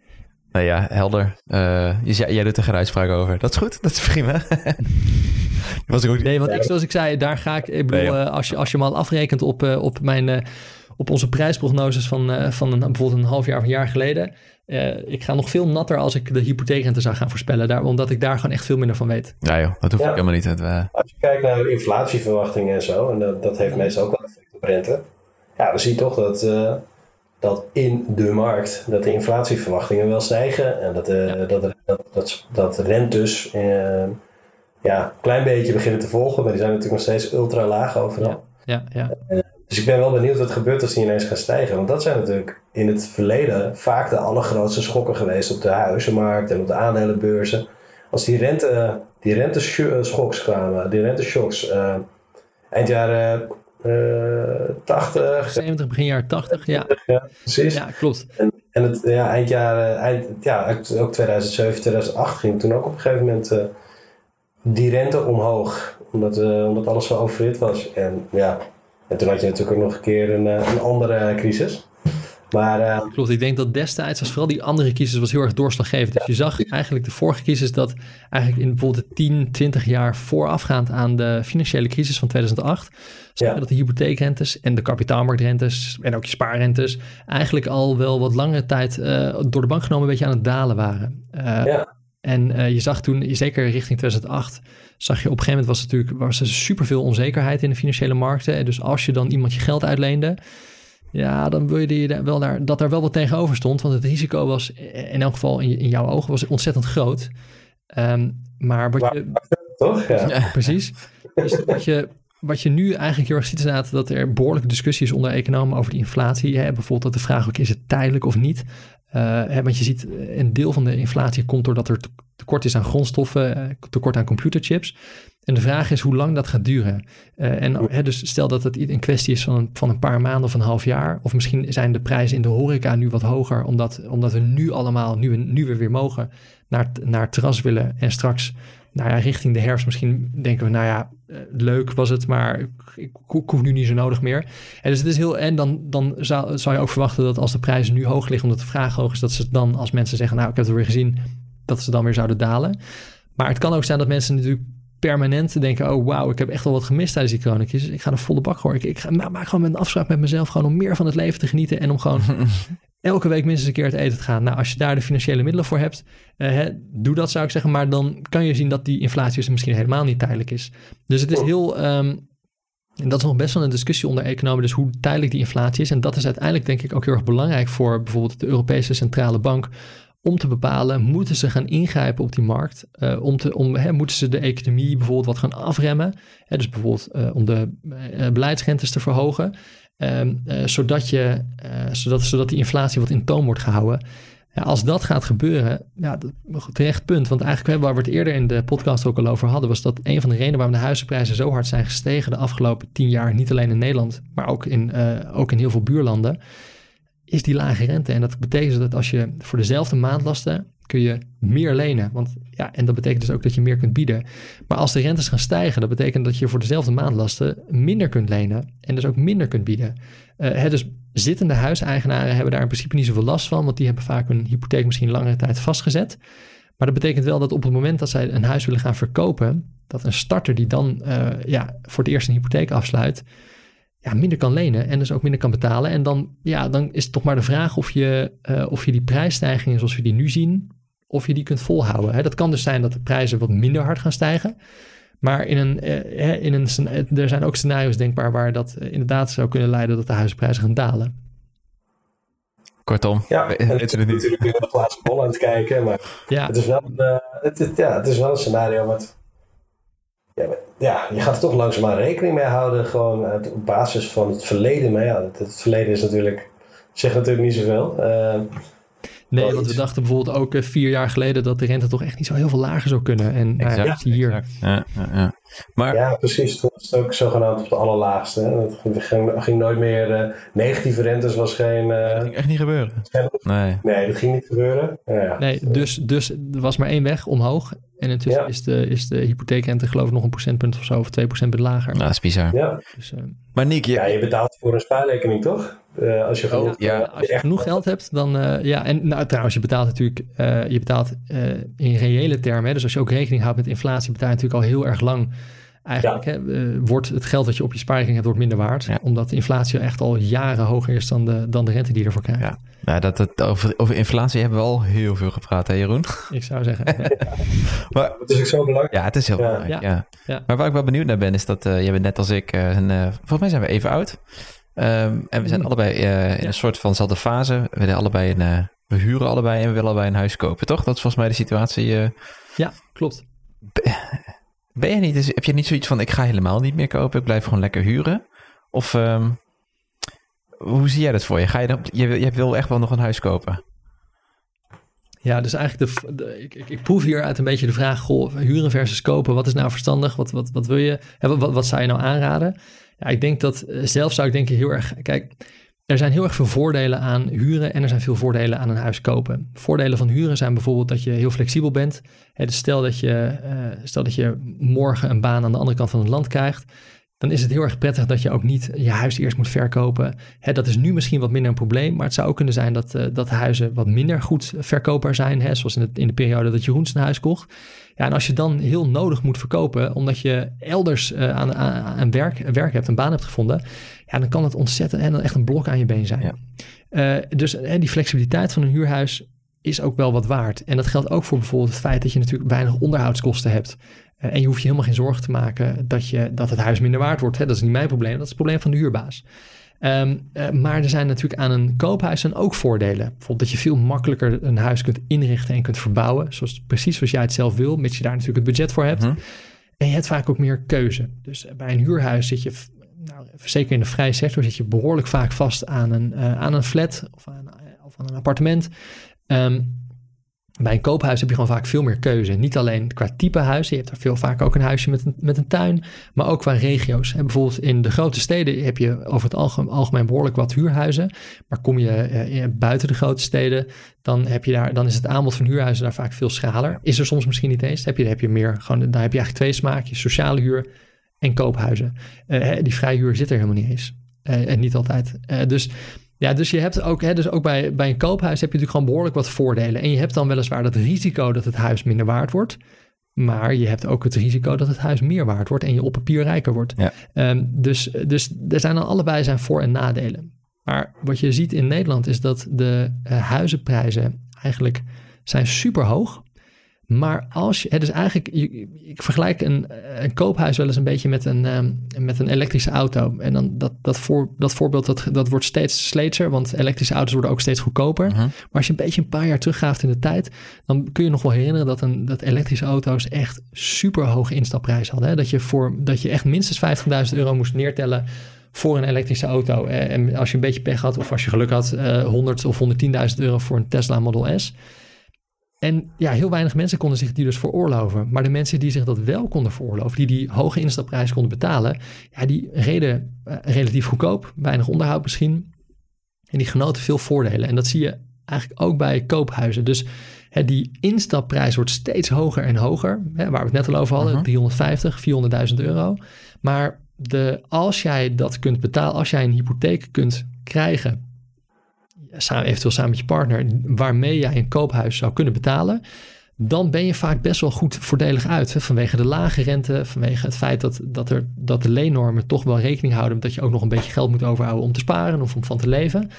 Nou ja, helder. Uh, jij, jij doet er geen uitspraak over. Dat is goed, dat is prima. was ik ook... Nee, want ik, zoals ik zei, daar ga ik... Ik bedoel, nee, uh, als, je, als je hem al afrekent op, uh, op, mijn, op onze prijsprognoses van, van een, bijvoorbeeld een half jaar of een jaar geleden... eh, ik ga nog veel natter als ik de hypotheekrente zou gaan voorspellen. Daar, omdat ik daar gewoon echt veel minder van weet. Ja joh, dat hoef Ja. ik helemaal niet. Het, eh, Als je kijkt naar inflatieverwachtingen en zo, en dat, dat heeft meestal ook wel effect op rente. Ja, dan zie je toch dat, eh, dat in de markt dat de inflatieverwachtingen wel stijgen. En dat, eh, Ja. dat, dat, dat, dat rentes eh, ja, een klein beetje beginnen te volgen. Maar die zijn natuurlijk nog steeds ultra laag overal. Ja, ja. Dus ik ben wel benieuwd wat er gebeurt als die ineens gaan stijgen. Want dat zijn natuurlijk in het verleden vaak de allergrootste schokken geweest op de huizenmarkt en op de aandelenbeurzen. Als die, rente, die kwamen, die renteshocks, eh, eind jaren eh 80, 70, begin jaren 80. Ja, ja, precies. ja klopt. En het, ja, eind jaren, eind, ja, ook 2007, 2008 ging toen ook op een gegeven moment eh, die rente omhoog. Omdat, eh, omdat alles zo overhit was. En ja, en toen had je natuurlijk ook nog een keer een, eh, een andere crisis. Maar eh, Klopt, ik denk dat destijds was vooral die andere crisis was heel erg doorslaggevend. Dus je zag eigenlijk de vorige crisis dat eigenlijk in bijvoorbeeld de 10, 20 jaar voorafgaand aan de financiële crisis van 2008, zag je Ja. dat de hypotheekrentes en de kapitaalmarktrentes en ook je spaarrentes eigenlijk al wel wat langere tijd eh, door de bank genomen een beetje aan het dalen waren. Eh, Ja. En je zag toen, zeker richting 2008, zag je op een gegeven moment was er natuurlijk was er superveel onzekerheid in de financiële markten. En dus als je dan iemand je geld uitleende, ja, dan wil je daar wel daar, dat daar wel wat tegenover stond. Want het risico was, eh, in elk geval in, in jouw ogen, was ontzettend groot. Ehm, maar wat je, toch? Ja. precies. Dus wat je, wat je nu eigenlijk heel erg ziet is inderdaad dat er behoorlijke discussie is onder economen over die inflatie. Hè? Bijvoorbeeld dat de vraag ook is het tijdelijk of niet. Eh, want je ziet eh, een deel van de inflatie komt doordat er te- tekort is aan grondstoffen, eh, tekort aan computerchips. En de vraag is hoe lang dat gaat duren. En dus stel dat het een kwestie is van een, van een paar maanden of een half jaar. Of misschien zijn de prijzen in de horeca nu wat hoger. Omdat, omdat we nu allemaal, nu, we- nu we weer mogen, naar, naar het terras willen. En straks nou ja, richting de herfst misschien denken we, nou ja, leuk was het, maar ik hoef nu niet zo nodig meer. En dus het is heel, en dan, dan zou, zou je ook verwachten dat als de prijzen nu hoog liggen, omdat de vraag hoog is, dat ze dan als mensen zeggen, nou, ik heb het weer gezien, dat ze dan weer zouden dalen. Maar het kan ook zijn dat mensen natuurlijk permanent denken, oh wauw, ik heb echt wel wat gemist tijdens die coronacrisis. Ik ga er volle bak gooien. Ik, ik ga, maak gewoon een afspraak met mezelf gewoon om meer van het leven te genieten en om gewoon elke week minstens een keer uit eten te gaan. Nou, als je daar de financiële middelen voor hebt, eh, hè, doe dat zou ik zeggen. Maar dan kan je zien dat die inflatie dus misschien helemaal niet tijdelijk is. Dus het is heel... ehm, en dat is nog best wel een discussie onder economen, dus hoe tijdelijk die inflatie is. En dat is uiteindelijk denk ik ook heel erg belangrijk voor bijvoorbeeld de Europese Centrale Bank om te bepalen, moeten ze gaan ingrijpen op die markt? Eh, om te, om, hè, moeten ze de economie bijvoorbeeld wat gaan afremmen? Hè, dus bijvoorbeeld eh, om de eh, beleidsrentes te verhogen. Ehm, eh, zodat, je, zodat, zodat die inflatie wat in toom wordt gehouden. Als dat gaat gebeuren, ja, terecht punt. Want eigenlijk waar we het eerder in de podcast ook al over hadden, was dat een van de redenen waarom de huizenprijzen zo hard zijn gestegen de afgelopen tien jaar, niet alleen in Nederland, maar ook in, ook in heel veel buurlanden, is die lage rente. En dat betekent dat als je voor dezelfde maandlasten kun je meer lenen. Want ja, en dat betekent dus ook dat je meer kunt bieden. Maar als de rentes gaan stijgen, dat betekent dat je voor dezelfde maandlasten minder kunt lenen en dus ook minder kunt bieden. Hè, dus zittende huiseigenaren hebben daar in principe niet zoveel last van, want die hebben vaak hun hypotheek misschien langere tijd vastgezet. Maar dat betekent wel dat op het moment dat zij een huis willen gaan verkopen, dat een starter die dan eh, ja, voor het eerst een hypotheek afsluit, ja, minder kan lenen en dus ook minder kan betalen. En dan, ja, dan is het toch maar de vraag of je, eh, of je die prijsstijgingen zoals we die nu zien, of je die kunt volhouden. Hè? Dat kan dus zijn dat de prijzen wat minder hard gaan stijgen. Maar in een, eh, hè, in een, scena- er zijn ook scenario's denkbaar waar dat eh, inderdaad zou kunnen leiden dat de huizenprijzen gaan dalen. Kortom, Ja, we- en weten we ik niet. natuurlijk weer naar de glazen bol aan het kijken. Maar Ja, het is wel, een, eh, het, het- ja, het is wel een scenario wat... Ja, je gaat er toch langzaamaan rekening mee houden. Gewoon uit- op basis van het verleden. Maar ja, het, het verleden is natuurlijk... Zegt natuurlijk niet zoveel. Eh, nee, want we dachten bijvoorbeeld ook eh, vier jaar geleden dat de rente toch echt niet zo heel veel lager zou kunnen. En nou ja, zie hier. Ja, ja, ja. Maar Ja, precies. Toen was het ook zogenaamd op de allerlaagste. Hè. Het ging, nooit meer... eh, negatieve rentes was geen... eh, dat ging echt niet gebeuren. Nee. nee, dat ging niet gebeuren. Nee, dus, dus er was maar één weg omhoog. En intussen Ja. is, de, is de hypotheekrente geloof ik nog een procentpunt of zo, of twee procentpunt lager. Nou, dat is bizar. Ja. Dus, eh, Maar Nick, je, ja, je betaalt voor een spaarrekening, toch? Eh, als je Oh, genoeg, ja, als je genoeg geld hebt, dan eh, ja. En nou, trouwens, je betaalt natuurlijk, eh, je betaalt eh, in reële termen. Hè, dus als je ook rekening houdt met inflatie, betaal je natuurlijk al heel erg lang Eigenlijk hè, uh, wordt het geld dat je op je spaarrekening hebt, wordt minder waard. Omdat de inflatie echt al jaren hoger is dan de, dan de rente die je ervoor krijgt. Ja, nou, dat, dat, over, over inflatie hebben we al heel veel gepraat, hè Jeroen? Ik zou zeggen. maar, het is ook zo belangrijk. Ja, het is heel belangrijk, ja. Maar waar ik wel benieuwd naar ben, is dat uh, jij bent net als ik, een, volgens mij zijn we even oud. Um, en we zijn mm. allebei in een soort vanzelfde fase. We willen allebei een, we huren allebei en we willen allebei een huis kopen, toch? Dat is volgens mij de situatie. Ja, klopt. Ben je niet, dus heb je niet zoiets van ik ga helemaal niet meer kopen, ik blijf gewoon lekker huren? Of um, hoe zie jij dat voor je? Ga je, dan, je, je wil echt wel nog een huis kopen? Ja, dus eigenlijk de, de ik, ik, ik, proef hier uit een beetje de vraag: goh, huren versus kopen. Wat is nou verstandig? Wat, wat, wat wil je? Wat, wat zou je nou aanraden? Ja, ik denk dat eh, zelf zou ik denken heel erg. Kijk, er zijn heel erg veel voordelen aan huren en er zijn veel voordelen aan een huis kopen. Voordelen van huren zijn bijvoorbeeld dat je heel flexibel bent. Dus stel, dat je, uh, stel dat je morgen een baan aan de andere kant van het land krijgt dan is het heel erg prettig dat je ook niet je huis eerst moet verkopen. dat is nu misschien wat minder een probleem, maar het zou ook kunnen zijn dat, uh, dat huizen wat minder goed verkoopbaar zijn, hè, zoals in, het, in de periode dat Jeroen zijn huis kocht. Ja, en als je dan heel nodig moet verkopen, omdat je elders uh, aan, aan, werk, werk hebt, een baan hebt gevonden, ja, dan kan het ontzettend en dan echt een blok aan je been zijn. Ja. Uh, dus die flexibiliteit van een huurhuis is ook wel wat waard. En dat geldt ook voor bijvoorbeeld het feit dat je natuurlijk weinig onderhoudskosten hebt. Eh, en je hoeft je helemaal geen zorgen te maken dat, je, dat het huis minder waard wordt. Hè? Dat is niet mijn probleem, dat is het probleem van de huurbaas. Um, uh, maar er zijn natuurlijk aan een koophuis dan ook voordelen. Bijvoorbeeld dat je veel makkelijker een huis kunt inrichten en kunt verbouwen. Zoals, precies zoals jij het zelf wil, mits je daar natuurlijk het budget voor hebt. Mhm. En je hebt vaak ook meer keuze. Dus eh, bij een huurhuis zit je, nou, zeker in de vrije sector, zit je behoorlijk vaak vast aan een, uh, aan een flat of aan, of aan een appartement. Um, bij een koophuis heb je gewoon vaak veel meer keuze. Niet alleen qua type huis. Je hebt er veel vaak ook een huisje met een, met een tuin. Maar ook qua regio's. En bijvoorbeeld in de grote steden heb je over het algemeen, behoorlijk wat huurhuizen. Maar kom je eh, buiten de grote steden, dan, heb je daar, dan is het aanbod van huurhuizen daar vaak veel schaler. Is er soms misschien niet eens. Heb je, heb je meer, gewoon, daar heb je eigenlijk twee smaakjes. Sociale huur en koophuizen. Uh, die vrije huur zit er helemaal niet eens. Uh, en niet altijd. Uh, dus ja, dus je hebt ook, hè, dus ook bij, bij een koophuis heb je natuurlijk gewoon behoorlijk wat voordelen. En je hebt dan weliswaar het risico dat het huis minder waard wordt. Maar je hebt ook het risico dat het huis meer waard wordt en je op papier rijker wordt. Ja. Um, dus, dus er zijn dan allebei zijn voor- en nadelen. Maar wat je ziet in Nederland is dat de uh, huizenprijzen eigenlijk zijn super hoog. Maar als je, het is eigenlijk, ik vergelijk een, een koophuis wel eens een beetje met een, um, met een elektrische auto. En dan dat, dat, voor, dat voorbeeld, dat, dat wordt steeds sleetser, want elektrische auto's worden ook steeds goedkoper. Uh-huh. Maar als je een beetje een paar jaar teruggaat in de tijd, dan kun je nog wel herinneren dat, een, dat elektrische auto's echt super hoge instapprijzen hadden. Hè? Dat, je voor, dat je echt minstens 50.000 euro moest neertellen voor een elektrische auto. En als je een beetje pech had, of als je geluk had, uh, 100 of 110.000 euro voor een Tesla Model S. En ja, heel weinig mensen konden zich die dus veroorloven. Maar de mensen die zich dat wel konden veroorloven, die die hoge instapprijs konden betalen, ja, die reden uh, relatief goedkoop, weinig onderhoud misschien. En die genoten veel voordelen. En dat zie je eigenlijk ook bij koophuizen. Dus hè, die instapprijs wordt steeds hoger en hoger. Hè, waar we het net al over hadden, uh -huh. 350, 400.000 euro. Maar de, als jij dat kunt betalen, als jij een hypotheek kunt krijgen samen, eventueel samen met je partner, waarmee jij een koophuis zou kunnen betalen, dan ben je vaak best wel goed voordelig uit. Hè? Vanwege de lage rente, vanwege het feit dat, dat, er, dat de leennormen toch wel rekening houden met dat je ook nog een beetje geld moet overhouden om te sparen of om van te leven.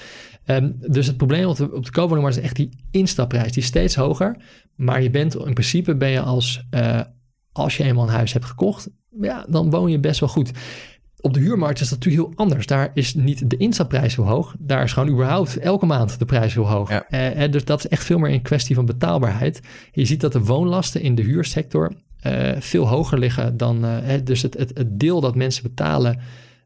Um, dus het probleem op de, op is echt die instapprijs. Die is steeds hoger. Maar je bent in principe ben je als, uh, als je eenmaal een huis hebt gekocht, ja, dan woon je best wel goed. Op de huurmarkt is dat natuurlijk heel anders. Daar is niet de instapprijs heel hoog. Daar is gewoon überhaupt elke maand de prijs heel hoog. Eh, dus dat is echt veel meer een kwestie van betaalbaarheid. Je ziet dat de woonlasten in de huursector uh, veel hoger liggen dan. Uh, dus het, het, het, deel dat mensen betalen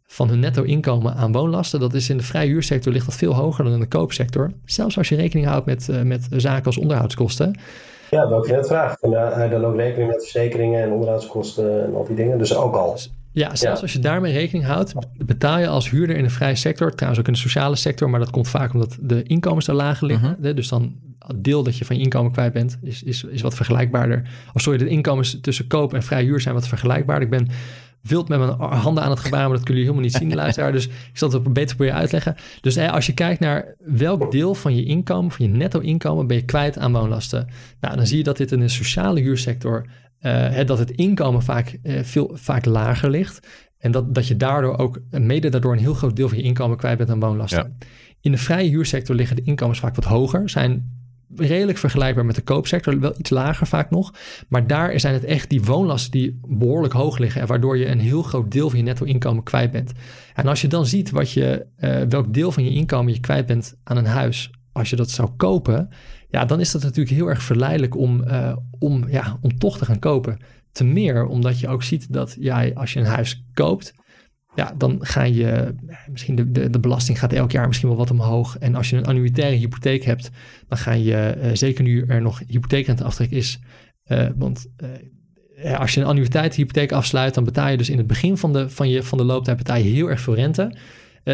van hun netto inkomen aan woonlasten, dat is in de vrije huursector ligt dat veel hoger dan in de koopsector. Zelfs als je rekening houdt met, met zaken als onderhoudskosten. Ja, dat ik net. Hou je dan ook rekening met verzekeringen en onderhoudskosten en al die dingen? Dus ook al. Ja, zelfs als je daarmee rekening houdt, betaal je als huurder in de vrije sector, trouwens ook in de sociale sector, maar dat komt vaak omdat de inkomens daar lager liggen. Uh-huh. Dus dan het deel dat je van je inkomen kwijt bent, is, is, is wat vergelijkbaarder. Of sorry, de inkomens tussen koop en vrij huur zijn wat vergelijkbaarder. Ik ben wild met mijn handen aan het gebaren, maar dat kunnen jullie helemaal niet zien, luisteraar. Dus ik zal het beter voor je uitleggen. Dus als je kijkt naar welk deel van je inkomen, van je netto inkomen, ben je kwijt aan woonlasten. Nou, dan zie je dat dit in de sociale huursector uh, dat het inkomen vaak, uh, veel, vaak lager ligt. En dat, dat je daardoor ook, mede daardoor, een heel groot deel van je inkomen kwijt bent aan woonlasten. In de vrije huursector liggen de inkomens vaak wat hoger, zijn redelijk vergelijkbaar met de koopsector, wel iets lager vaak nog. Maar daar zijn het echt die woonlasten die behoorlijk hoog liggen en waardoor je een heel groot deel van je netto inkomen kwijt bent. En als je dan ziet wat je, uh, welk deel van je inkomen je kwijt bent aan een huis, als je dat zou kopen, ja, dan is dat natuurlijk heel erg verleidelijk om, uh, om, ja, om toch te gaan kopen. Te meer omdat je ook ziet dat jij, als je een huis koopt, ja, dan ga je, misschien de, de, de, belasting gaat elk jaar misschien wel wat omhoog. En als je een annuitaire hypotheek hebt, dan ga je, uh, zeker nu er nog hypotheekrenteaftrek is, uh, want als je een annuïteitshypotheek afsluit, dan betaal je dus in het begin van de, van je, van de looptijd betaal je heel erg veel rente.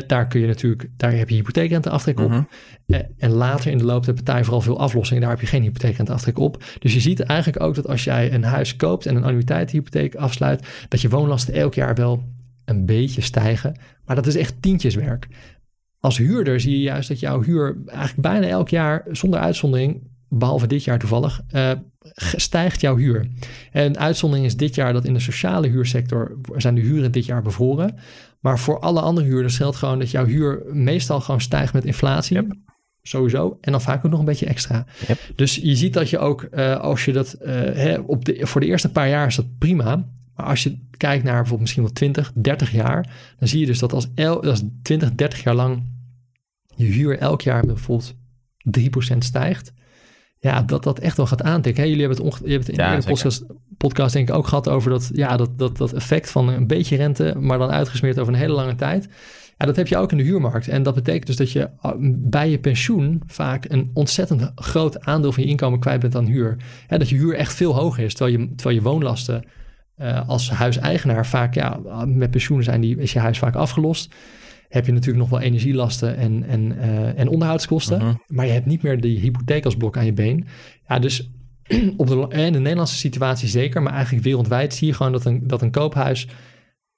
Daar kun je natuurlijk, daar heb je hypotheekrenteaftrek op. Mm -hmm. en later in de looptijd betaal je vooral veel aflossing. Daar heb je geen hypotheekrenteaftrek op. Dus je ziet eigenlijk ook dat als jij een huis koopt en een annuïteitshypotheek afsluit, dat je woonlasten elk jaar wel een beetje stijgen. Maar dat is echt tientjeswerk. Als huurder zie je juist dat jouw huur eigenlijk bijna elk jaar zonder uitzondering, behalve dit jaar toevallig, uh, stijgt jouw huur. En een uitzondering is dit jaar dat in de sociale huursector zijn de huren dit jaar bevroren. Maar voor alle andere huurders geldt gewoon dat jouw huur meestal gewoon stijgt met inflatie. Yep. Sowieso. En dan vaak ook nog een beetje extra. Yep. Dus je ziet dat je ook, uh, als je dat uh, hè, op de, voor de eerste paar jaar is dat prima. Maar als je kijkt naar bijvoorbeeld misschien wel 20, 30 jaar, dan zie je dus dat als, el, als 20, 30 jaar lang je huur elk jaar met bijvoorbeeld 3% stijgt, ja, dat dat echt wel gaat aantikken. Jullie hebben het, hebben het in ja, de podcast, podcast denk ik ook gehad over dat, ja, dat, dat, dat effect van een beetje rente, maar dan uitgesmeerd over een hele lange tijd. Ja, dat heb je ook in de huurmarkt. En dat betekent dus dat je bij je pensioen vaak een ontzettend groot aandeel van je inkomen kwijt bent aan huur. Hè, dat je huur echt veel hoger is, terwijl je, terwijl je woonlasten uh, als huiseigenaar vaak, ja, met pensioen zijn die, is je huis vaak afgelost. Heb je natuurlijk nog wel energielasten en, en, uh, en onderhoudskosten. Uh -huh. Maar je hebt niet meer de hypotheek als blok aan je been. Ja, dus op de, in de Nederlandse situatie zeker, maar eigenlijk wereldwijd zie je gewoon dat een, dat een koophuis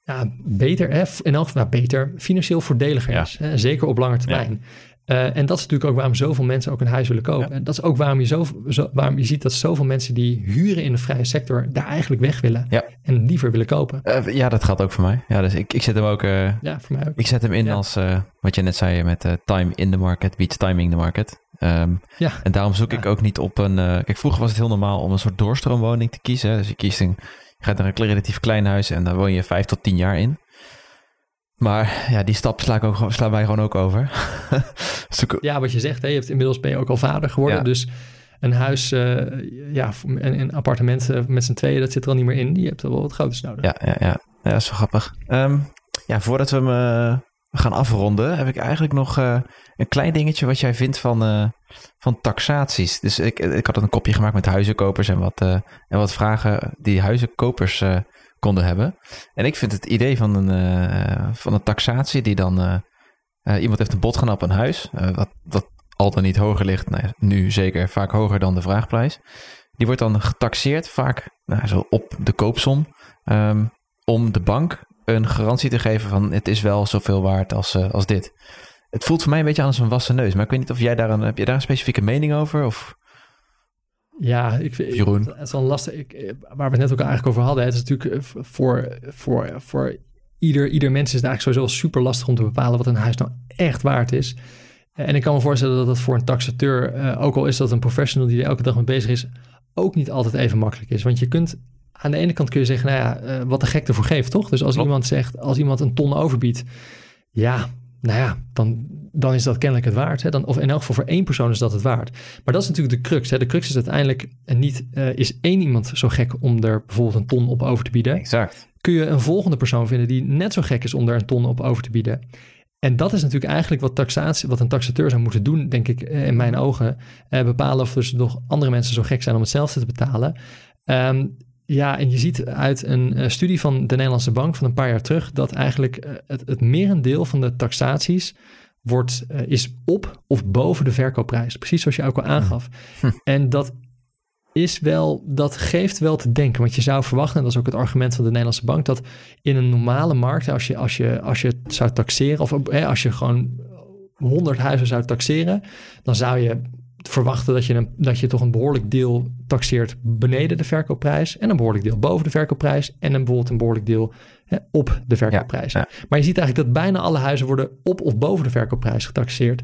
ja, beter, hè, in elk geval nou, beter, financieel voordeliger ja. is. Hè, zeker op lange termijn. Ja. Uh, en dat is natuurlijk ook waarom zoveel mensen ook een huis willen kopen. Ja. En dat is ook waarom je, zo, zo, waarom je ziet dat zoveel mensen die huren in de vrije sector daar eigenlijk weg willen. Ja. En liever willen kopen. Uh, ja, dat geldt ook voor mij. Ja, dus ik, ik zet hem ook. Uh, ja, voor mij ook. Ik zet hem in als wat je net zei met time in the market beats timing the market. Um, ja. En daarom zoek ik ook niet op een. kijk, vroeger was het heel normaal om een soort doorstroomwoning te kiezen. Dus je kiest een. Je gaat naar een relatief klein huis en daar woon je vijf tot tien jaar in. Maar ja, die stap sla ik ook, slaan wij gewoon ook over. ja, wat je zegt, hè, je hebt inmiddels ben je ook al vader geworden. Ja. Dus een huis, uh, ja, een, een appartement uh, met z'n tweeën, dat zit er al niet meer in. Die hebt er wel wat groters nodig. Ja, ja, ja. ja dat is wel grappig. Um, ja, voordat we hem uh, gaan afronden, heb ik eigenlijk nog een klein dingetje wat jij vindt van, van taxaties. Dus ik, ik had een kopje gemaakt met huizenkopers en wat, en wat vragen die huizenkopers konden hebben. En ik vind het idee van een, uh, van een taxatie die dan... Uh, uh, iemand heeft een bod op een huis, wat, wat al dan niet hoger ligt, nou, nu zeker vaak hoger dan de vraagprijs. Die wordt dan getaxeerd, vaak nou, zo op de koopsom, um, om de bank een garantie te geven van het is wel zoveel waard als, als dit. Het voelt voor mij een beetje aan als een wassen neus, maar ik weet niet of jij daar een, heb je daar een specifieke mening over? Of... Ja, ik, Jeroen. het is wel lastig. Ik, waar we het net ook eigenlijk over hadden. Het is natuurlijk voor, voor, voor ieder, ieder mens is het eigenlijk sowieso super lastig om te bepalen wat een huis nou echt waard is. En ik kan me voorstellen dat dat voor een taxateur, uh, ook al is dat een professional die er elke dag mee bezig is, ook niet altijd even makkelijk is. Want je kunt aan de ene kant kun je zeggen, nou ja, uh, wat de gek ervoor geeft, toch? Dus als Klopt. iemand zegt, als iemand een ton overbiedt, ja, nou ja, dan, dan is dat kennelijk het waard. Hè? Dan, of in elk geval voor één persoon is dat het waard. Maar dat is natuurlijk de crux. Hè? De crux is uiteindelijk niet, uh, is één iemand zo gek om er bijvoorbeeld een ton op over te bieden. Exact. Kun je een volgende persoon vinden die net zo gek is om er een ton op over te bieden. En dat is natuurlijk eigenlijk wat, taxatie, wat een taxateur zou moeten doen, denk ik, in mijn ogen. Uh, bepalen of dus nog andere mensen zo gek zijn om hetzelfde te betalen. Um, ja, en je ziet uit een uh, studie van de Nederlandse Bank van een paar jaar terug dat eigenlijk het, het merendeel van de taxaties wordt, uh, is op of boven de verkoopprijs. Precies zoals je ook al aangaf. Hm. En dat is wel, dat geeft wel te denken. Want je zou verwachten, en dat is ook het argument van de Nederlandse Bank, dat in een normale markt, als je, als je, als je het zou taxeren, of als je gewoon 100 huizen zou taxeren, dan zou je verwachten dat je, een, dat je toch een behoorlijk deel taxeert beneden de verkoopprijs en een behoorlijk deel boven de verkoopprijs en een, bijvoorbeeld een behoorlijk deel hè, op de verkoopprijs. Ja, Maar je ziet eigenlijk dat bijna alle huizen worden op of boven de verkoopprijs getaxeerd.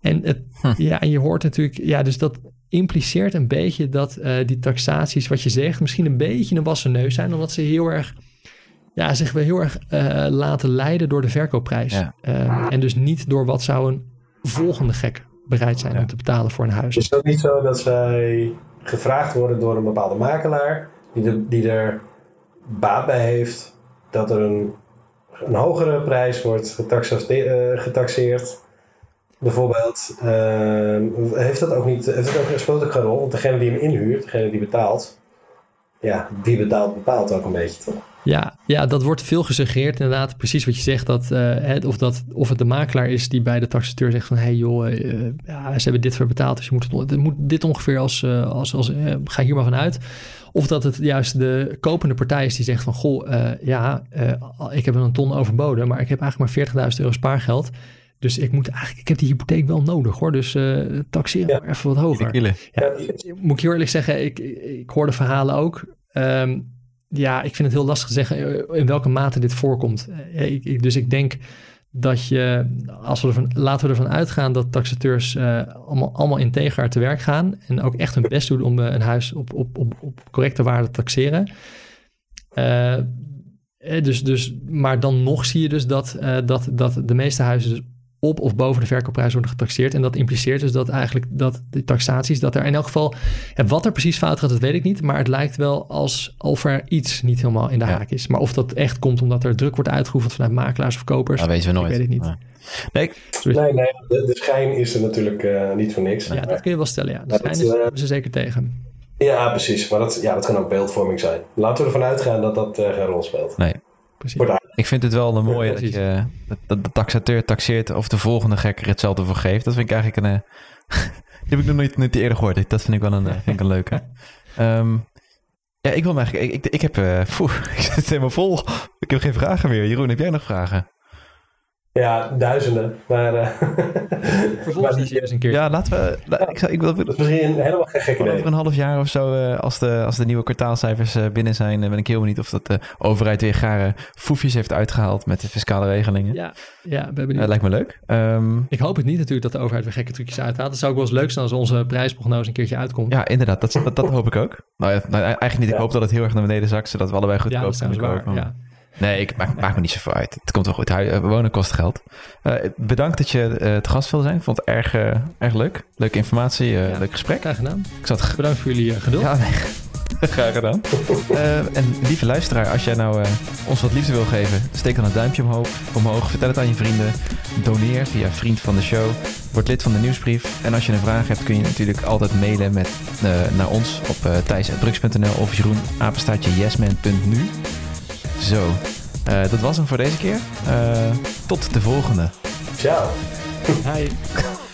En, het, Hm. ja, en je hoort natuurlijk, ja, dus dat impliceert een beetje dat eh, die taxaties, wat je zegt, misschien een beetje een wassen neus zijn, omdat ze heel erg, ja, zich wel heel erg eh, laten leiden door de verkoopprijs. Ja. Eh, en dus niet door wat zou een volgende gek bereid zijn Ja. om te betalen voor een huis. Is het ook niet zo dat zij gevraagd worden door een bepaalde makelaar, die, die er baat bij heeft dat er een, een hogere prijs wordt getaxeerd, eh, getaxeerd bijvoorbeeld? Ehm, heeft dat ook niet, heeft dat ook, speelt ook geen rol? Want degene die hem inhuurt, degene die betaalt, ja, die betaalt bepaalt ook een beetje toch? Ja, ja, dat wordt veel gesuggereerd inderdaad. Precies wat je zegt. Dat, eh, of, dat, of het de makelaar is die bij de taxateur zegt van... hé hey joh, eh, ja, ze hebben dit voor betaald. Dus je moet, moet dit ongeveer als... eh, als, als eh, ga hier maar vanuit. Of dat het juist de kopende partij is die zegt van... goh, eh, ja, eh, ik heb een ton overboden... maar ik heb eigenlijk maar 40.000 euro spaargeld... Dus ik moet eigenlijk, ik heb die hypotheek wel nodig hoor. Dus eh taxeer Ja. maar even wat hoger. Ja, Ja, moet ik heel eerlijk zeggen, ik, ik hoor de verhalen ook. Ehm, ja, ik vind het heel lastig te zeggen in welke mate dit voorkomt. Ik, ik- dus ik denk dat je, als we laten we ervan uitgaan dat taxateurs eh, allemaal, allemaal integer te werk gaan en ook echt hun best doen om eh, een huis op, op, op, op correcte waarde te taxeren. Eh, dus, dus, maar dan nog zie je dus dat, dat, dat de meeste huizen dus op of boven de verkoopprijs worden getaxeerd. En dat impliceert dus dat eigenlijk dat de taxaties, dat er in elk geval, ja, wat er precies fout gaat, dat weet ik niet. Maar het lijkt wel alsof er iets niet helemaal in de Ja. haak is. Maar of dat echt komt omdat er druk wordt uitgeoefend vanuit makelaars of kopers, Dat weten we nooit. ik weet het niet. Ja. Nee, ik- Nee, nee, de, de schijn is er natuurlijk eh, niet voor niks. Ja, dat kun je wel stellen, ja. Maar zijn dat, is, eh, hebben ze zeker tegen. Ja, precies. Maar dat, ja, dat kan ook beeldvorming zijn. Laten we ervan uitgaan dat dat eh, geen rol speelt. nee. Precies. Wordt Ik vind het wel een mooie dat, je, dat, de taxateur taxeert of de volgende gek er hetzelfde voor geeft. Dat vind ik eigenlijk een... eh, die heb ik nog nooit, nooit eerder gehoord. Dat vind ik wel een, eh, vind ik een leuke. Ehm, ja, ik wil me eigenlijk... Ik, ik, ik heb... eh, poeh, ik zit helemaal vol. Ik heb geen vragen meer. Jeroen, heb jij nog vragen? Ja, duizenden. Maar, eh, Vervolgens maar is die, eens een keer. Ja, laten we... la- ik, zou- ik wil, dat is misschien helemaal geen gek Gewoon idee. over een half jaar of zo, eh, als, de, als de nieuwe kwartaalcijfers eh, binnen zijn, ben ik heel benieuwd of dat de overheid weer gare foefjes heeft uitgehaald met de fiscale regelingen. Ja, ja, we hebben Eh, niet. lijkt me leuk. Ehm, Ik hoop het niet natuurlijk dat de overheid weer gekke trucjes uithaalt. Het zou ook wel eens leuk zijn als onze prijsprognose een keertje uitkomt. ja, inderdaad, dat, dat, dat hoop ik ook. Nou, ja, nou, eigenlijk niet. Ik Ja. hoop dat het heel erg naar beneden zakt, zodat we allebei Ja, goedkoop dat is kunnen kopen. Ja. Nee, ik maak, me niet zoveel uit. Het komt wel goed. Eh, Wonen kost geld. Eh, bedankt dat je eh, te gast wilde zijn. Ik vond het erg, erg leuk. Leuke informatie, Ja. leuk gesprek. Graag gedaan. Ik zat Bedankt voor jullie geduld. Ja, nee. Graag gedaan. En lieve luisteraar, als jij nou ons wat liefde wil geven, steek dan een duimpje omhoog, omhoog. Vertel het aan je vrienden. Doneer via Vriend van de Show. Word lid van de nieuwsbrief. En als je een vraag hebt, kun je natuurlijk altijd mailen met, naar ons op uh, thijs.drugs.nl of Jeroen apenstaartje yesman.nu. Zo, eh, dat was hem voor deze keer. Eh, tot de volgende. Ciao. Hi.